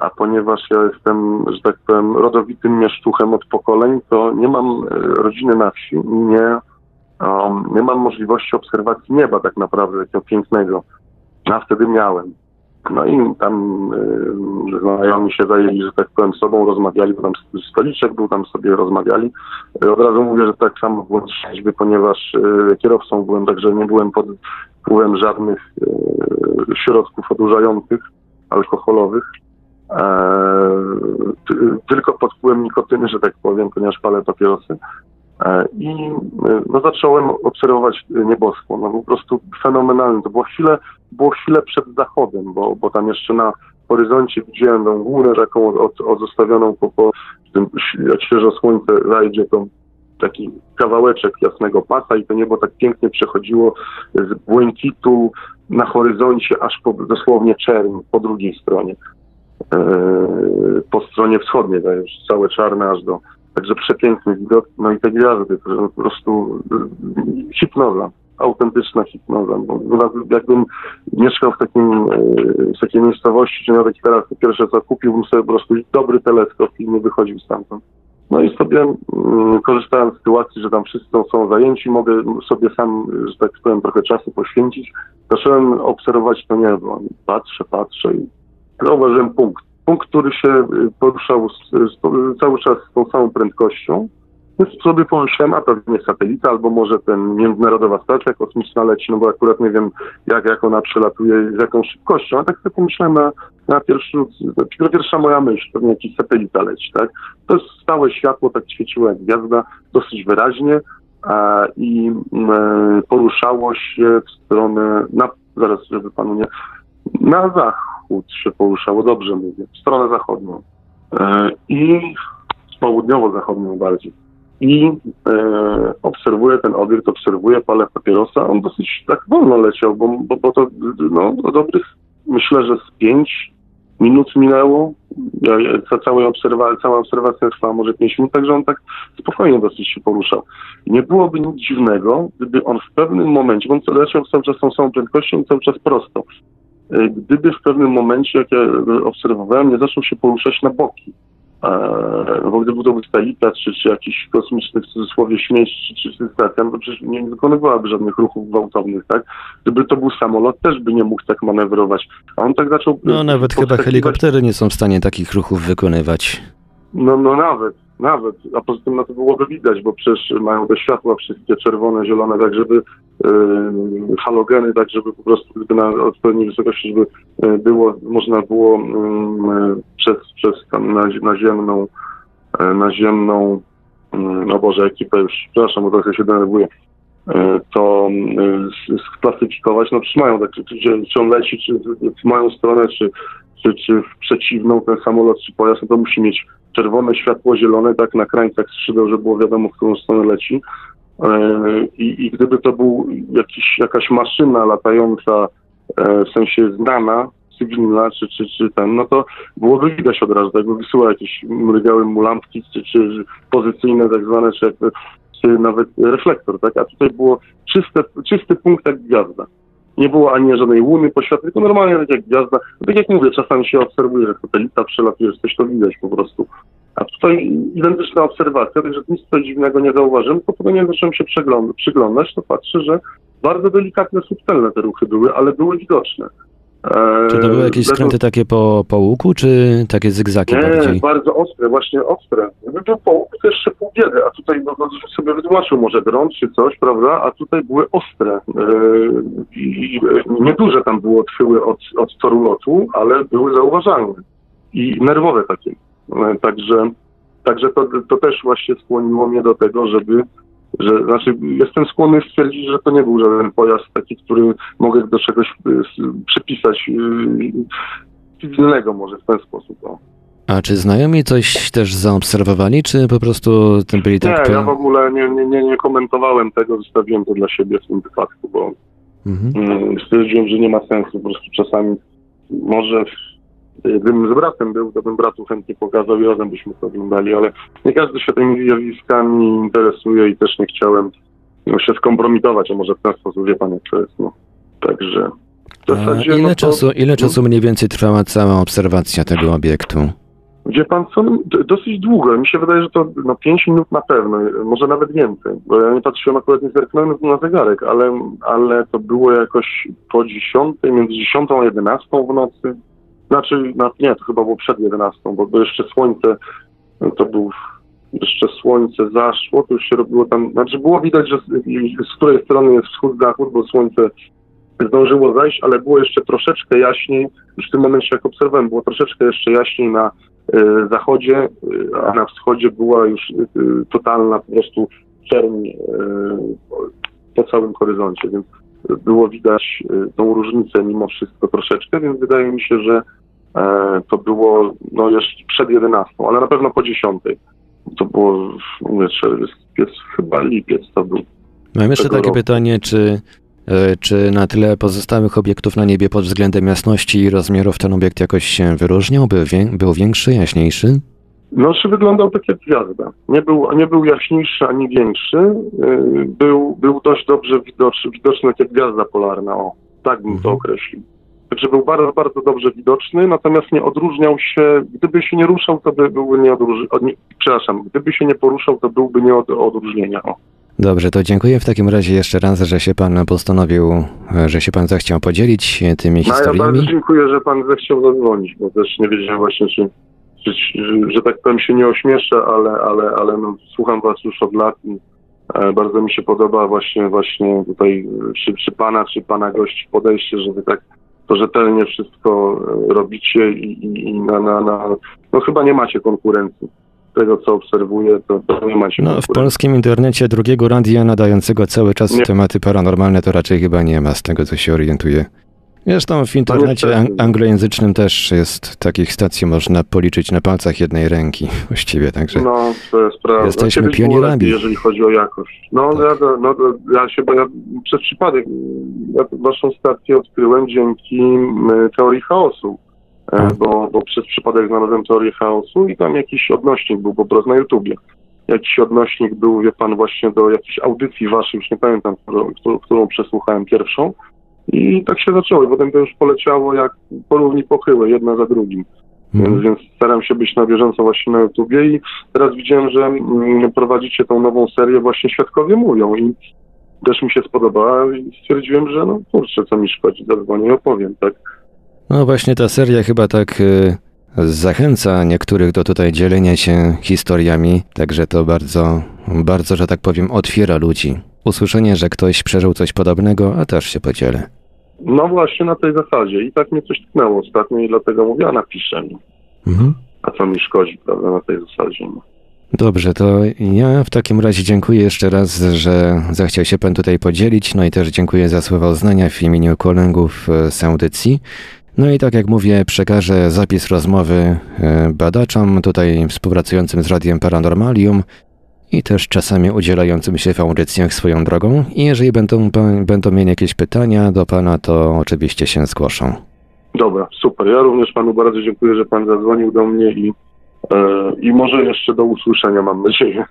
A ponieważ ja jestem, że tak powiem, rodowitym mieszczuchem od pokoleń, to nie mam e, rodziny na wsi i nie, um, nie mam możliwości obserwacji nieba tak naprawdę, takiego pięknego. A wtedy miałem. No i tam y, znajomi się zajęli, że tak powiem, sobą rozmawiali, bo tam stoliczek był, tam sobie rozmawiali. Y, od razu mówię, że tak samo byłem trzeźwy, ponieważ y, kierowcą byłem, także nie byłem pod wpływem żadnych y, środków odurzających, alkoholowych. e, ty, tylko pod wpływem nikotyny, że tak powiem, ponieważ palę papierosy. E, I e, no, zacząłem obserwować nieboskłon. No, po prostu fenomenalny. To było chwilę, było chwilę przed zachodem, bo, bo tam jeszcze na horyzoncie widziałem tą górę taką od, od zostawioną po, po tym, jak świeżo słońce zajdzie, to taki kawałeczek jasnego pasa i to niebo tak pięknie przechodziło z błękitu na horyzoncie aż po dosłownie czerń po drugiej stronie. E, po stronie wschodniej, to już całe czarne aż do. Także przepiękny widok. No i te gwiazdy, to po prostu e, hipnoza, autentyczna hipnoza. Bo jakbym mieszkał w takim, e, w takiej miejscowości, czy nawet teraz pierwsze co kupiłbym sobie po prostu dobry teleskop i nie wychodził stamtąd. No i sobie mm, korzystałem z sytuacji, że tam wszyscy są zajęci, mogę sobie sam, że tak powiem, trochę czasu poświęcić. Zacząłem obserwować to niebo. Patrzę, patrzę i zauważyłem punkt. Punkt, który się y, poruszał z, cały czas z tą samą prędkością. Więc sobie pomyślałem, a pewnie satelita, albo może ten międzynarodowa stacja kosmiczna leci, no bo akurat nie wiem, jak, jak ona przelatuje, z jaką szybkością. A tak sobie pomyślałem na, na pierwszy rzut, pierwsza moja myśl, pewnie jakiś satelita leci, tak? To jest stałe światło, tak świeciło jak gwiazda, dosyć wyraźnie a, i e, poruszało się w stronę, na, zaraz, żeby panu nie, na zachód się poruszało, dobrze mówię, w stronę zachodnią. E, I południowo-zachodnią bardziej i e, obserwuję ten obiekt, obserwuję, palę papierosa. On dosyć tak wolno leciał, bo, bo, bo to no, do dobrych, myślę, że z pięć minut minęło. Ja, cała, obserwa, cała obserwacja trwała może pięć minut, także on tak spokojnie dosyć się poruszał. Nie byłoby nic dziwnego, gdyby on w pewnym momencie, bo on leciał cały czas tą samą prędkością cały czas prosto, gdyby w pewnym momencie, jak ja obserwowałem, nie zaczął się poruszać na boki E, bo gdyby to był Stalita, czy, czy jakiś kosmiczny w cudzysłowie śmieć, czy, czy no to przecież nie wykonywałaby żadnych ruchów gwałtownych, tak? Gdyby to był samolot, też by nie mógł tak manewrować. A on tak zaczął... No nawet chyba helikoptery nie są w stanie takich ruchów wykonywać. No, no nawet, nawet. A poza tym na to byłoby widać, bo przecież mają te światła wszystkie czerwone, zielone, tak żeby yy, halogeny, tak żeby po prostu gdyby na odpowiedniej wysokości, żeby yy, było, można było yy, przez, przez tam naziemną, yy, naziemną, no Boże, ekipę już, przepraszam, bo trochę się denerwuję, yy, to sklasyfikować, no przecież mają tak, czy, czy on leci, czy w moją stronę, czy, czy, czy w przeciwną ten samolot, czy pojazd, no to musi mieć czerwone światło zielone, tak na krańcach skrzydeł, żeby było wiadomo, w którą stronę leci. E, I, I, gdyby to był jakiś, jakaś maszyna latająca, e, w sensie znana, cywilna, czy, czy, czy ten, no to byłoby widać od razu, jakby wysyła jakieś mrygały mu lampki, czy, czy pozycyjne tak zwane, czy, czy nawet reflektor, tak? A tutaj było czyste, czysty punkt jak gwiazda nie było ani żadnej łuny poświatnej, tylko normalnie tak jak gwiazda. Tak jak mówię, czasami się obserwuje, że satelita przelatuje, że coś to widać po prostu. A tutaj identyczna obserwacja, także nic tutaj dziwnego nie zauważyłem, tylko potem jak zacząłem się przyglądać, to patrzę, że bardzo delikatne, subtelne te ruchy były, ale były widoczne. Czy to były jakieś skręty takie po, po łuku, czy takie zygzaki nie, bardziej? bardzo ostre, właśnie ostre. Gdyby był po łuku, to jeszcze pół biedy, a tutaj no, no, sobie wytłumaczył może grunt czy coś, prawda, a tutaj były ostre. Yy, I nieduże tam było odchyły od, od toru lotu, ale były zauważalne i nerwowe takie. Yy, także także to, to też właśnie skłoniło mnie do tego, żeby że znaczy jestem skłonny stwierdzić, że to nie był żaden pojazd taki, który mogę do czegoś y, przypisać cywilnego może w ten sposób. No. A czy znajomi coś też zaobserwowali, czy po prostu byli tak... Nie, ja w ogóle nie, nie, nie, nie komentowałem tego, zostawiłem to dla siebie w tym wypadku, bo mhm. Mm, stwierdziłem, że nie ma sensu, po prostu czasami może Gdybym z bratem był, to bym bratu chętnie pokazał i razem byśmy to oglądali, ale nie każdy się tymi zjawiskami interesuje i też nie chciałem no, się skompromitować, a może w ten sposób wie pan jak to jest. No. Także zasadzie, ile, no to, czasu, ile czasu mniej więcej trwała cała obserwacja tego obiektu? Wie pan co, no, dosyć długo. Mi się wydaje, że to no, 5 minut na pewno, może nawet więcej, bo ja nie patrzyłem akurat, nie zerknąłem na zegarek, ale, ale to było jakoś po 10, między 10 a 11 w nocy. Znaczy, no, nie, to chyba było przed 11, bo, bo jeszcze słońce, to był, jeszcze słońce zaszło, to już się robiło tam, znaczy było widać, że z, z której strony jest wschód, zachód, bo słońce zdążyło zajść, ale było jeszcze troszeczkę jaśniej, już w tym momencie jak obserwowałem, było troszeczkę jeszcze jaśniej na y, zachodzie, y, a na wschodzie była już y, totalna po prostu czerń po całym horyzoncie, więc było widać tą różnicę mimo wszystko troszeczkę, więc wydaje mi się, że to było no jeszcze przed 11, ale na pewno po 10. To było, mówię, lipiec, chyba lipiec to był. Mam jeszcze takie roku. pytanie, czy, e, czy na tyle pozostałych obiektów na niebie pod względem jasności i rozmiarów ten obiekt jakoś się wyróżniał? Był, był większy, jaśniejszy? No, czy wyglądał tak jak gwiazda. Nie był, nie był jaśniejszy ani większy. Yy, Był, był dość dobrze widoczny, widoczny jak gwiazda polarna. O, tak bym to określił. Także był bardzo, bardzo dobrze widoczny, natomiast nie odróżniał się, gdyby się nie ruszał, to by byłby nie odróżnienia. Przepraszam, gdyby się nie poruszał, to byłby nie od odróżnienia. O. Dobrze, to dziękuję w takim razie jeszcze raz, że się pan postanowił, że się pan zechciał podzielić tymi No, ja bardzo historiami. dziękuję, że pan zechciał zadzwonić, bo też nie wiedziałem właśnie, czy, czy, że, że tak powiem się nie ośmieszę, ale, ale, ale no, słucham was już od lat i e, bardzo mi się podoba właśnie właśnie tutaj e, czy, czy pana, czy pana gości podejście, że wy tak to rzetelnie wszystko e, robicie i, i, i na, na, na, no chyba nie macie konkurencji. Z tego co obserwuję, to, to nie macie No, w polskim internecie drugiego radia nadającego cały czas Nie. tematy paranormalne to raczej chyba nie ma, z tego co się orientuję. Zresztą w internecie ang- anglojęzycznym też jest takich stacji, można policzyć na palcach jednej ręki <laughs> właściwie, także No, to jest prawda. Jesteśmy Kiedyś było pionierami. lepiej, jeżeli chodzi o jakość. No, ja, no ja się, bo ja przez przypadek ja waszą stację odkryłem dzięki m, teorii chaosu. E, Bo, bo przez przypadek znalazłem teorię chaosu i tam jakiś odnośnik był po prostu na YouTubie. Jakiś odnośnik był, wie pan, właśnie do jakiejś audycji waszej, już nie pamiętam, którą, którą przesłuchałem pierwszą. I tak się zaczęło. I potem to już poleciało jak po równi pochyłe, jedna za drugim. Więc, więc staram się być na bieżąco właśnie na YouTubie i teraz widziałem, że mm, prowadzicie tą nową serię właśnie Świadkowie Mówią i też mi się spodobała i stwierdziłem, że no kurczę, co mi szkodzi, zadzwonię i opowiem, tak? No właśnie ta seria chyba tak y, zachęca niektórych do tutaj dzielenia się historiami, także to bardzo, bardzo, że tak powiem, otwiera ludzi. Usłyszenie, że ktoś przeżył coś podobnego, a też się podzielę. No właśnie na tej zasadzie i tak mnie coś tknęło ostatnio i dlatego mówię, a napiszę mi. Mhm. A co mi szkodzi, prawda, na tej zasadzie. No. Dobrze, to ja w takim razie dziękuję jeszcze raz, że zechciał się Pan tutaj podzielić, no i też dziękuję za słowa uznania w imieniu kolegów e, z audycji. No i tak jak mówię, przekażę zapis rozmowy e, badaczom tutaj współpracującym z Radiem Paranormalium i też czasami udzielającym się w audycjach swoją drogą. I jeżeli będą, będą mieli jakieś pytania do Pana, to oczywiście się zgłoszą. Dobra, super. Ja również panu bardzo dziękuję, że pan zadzwonił do mnie i, e, i może jeszcze do usłyszenia, mam nadzieję.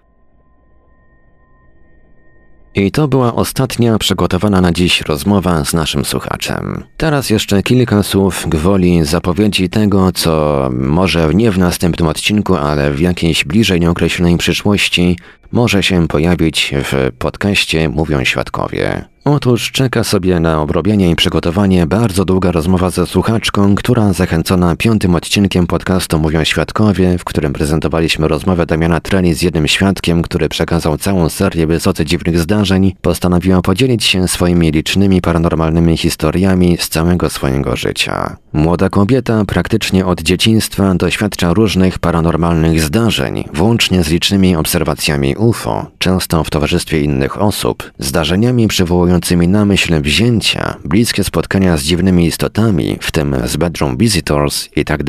I to była ostatnia przygotowana na dziś rozmowa z naszym słuchaczem. Teraz jeszcze kilka słów gwoli zapowiedzi tego, co może nie w następnym odcinku, ale w jakiejś bliżej nieokreślonej przyszłości może się pojawić w podcaście Mówią Świadkowie. Otóż czeka sobie na obrobienie i przygotowanie bardzo długa rozmowa ze słuchaczką, która zachęcona piątym odcinkiem podcastu Mówią Świadkowie, w którym prezentowaliśmy rozmowę Damiana Treli z jednym świadkiem, który przekazał całą serię wysoce dziwnych zdarzeń, postanowiła podzielić się swoimi licznymi paranormalnymi historiami z całego swojego życia. Młoda kobieta praktycznie od dzieciństwa doświadcza różnych paranormalnych zdarzeń, włącznie z licznymi obserwacjami UFO, często w towarzystwie innych osób, zdarzeniami przywołującymi na myśl wzięcia, bliskie spotkania z dziwnymi istotami, w tym z Bedroom Visitors i tak.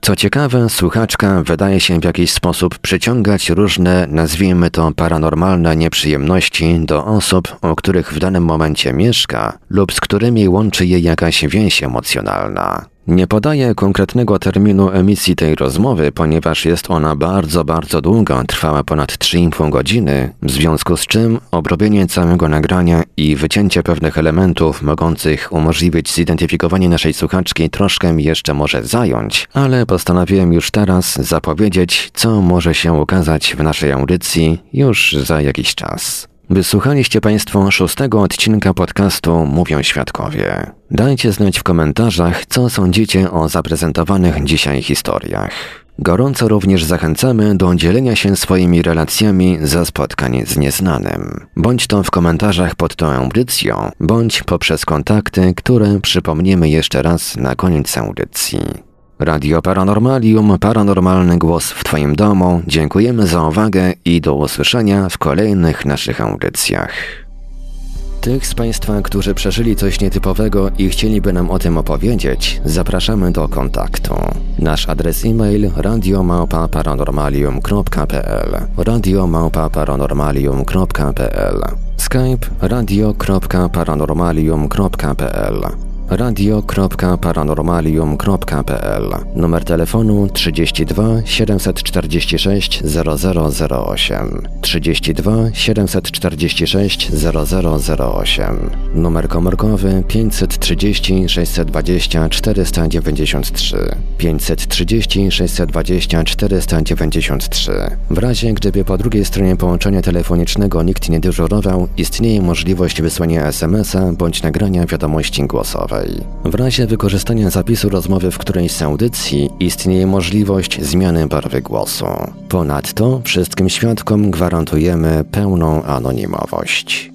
Co ciekawe, słuchaczka wydaje się w jakiś sposób przyciągać różne, nazwijmy to paranormalne nieprzyjemności do osób, o których w danym momencie mieszka lub z którymi łączy je jakaś więź emocjonalna. Nie podaję konkretnego terminu emisji tej rozmowy, ponieważ jest ona bardzo, bardzo długa, trwała ponad 3,5 godziny, w związku z czym obrobienie całego nagrania i wycięcie pewnych elementów mogących umożliwić zidentyfikowanie naszej słuchaczki troszkę jeszcze może zająć, ale postanowiłem już teraz zapowiedzieć, co może się ukazać w naszej audycji już za jakiś czas. Wysłuchaliście Państwo szóstego odcinka podcastu Mówią Świadkowie. Dajcie znać w komentarzach, co sądzicie o zaprezentowanych dzisiaj historiach. Gorąco również zachęcamy do dzielenia się swoimi relacjami ze spotkań z nieznanym. Bądź to w komentarzach pod tą audycją, bądź poprzez kontakty, które przypomnimy jeszcze raz na koniec audycji. Radio Paranormalium, paranormalny głos w Twoim domu. Dziękujemy za uwagę i do usłyszenia w kolejnych naszych audycjach. Tych z Państwa, którzy przeżyli coś nietypowego i chcieliby nam o tym opowiedzieć, zapraszamy do kontaktu. Nasz adres e-mail radiomałpa-paranormalium.pl radiomałpa-paranormalium.pl Skype radio.paranormalium.pl radio.paranormalium.pl Numer telefonu 32 746 0008 32 746 0008 Numer komórkowy 530 620 493 530 620 493 W razie gdyby po drugiej stronie połączenia telefonicznego nikt nie dyżurował, istnieje możliwość wysłania SMS-a bądź nagrania wiadomości głosowej. W razie wykorzystania zapisu rozmowy w którejś z audycji istnieje możliwość zmiany barwy głosu. Ponadto wszystkim świadkom gwarantujemy pełną anonimowość.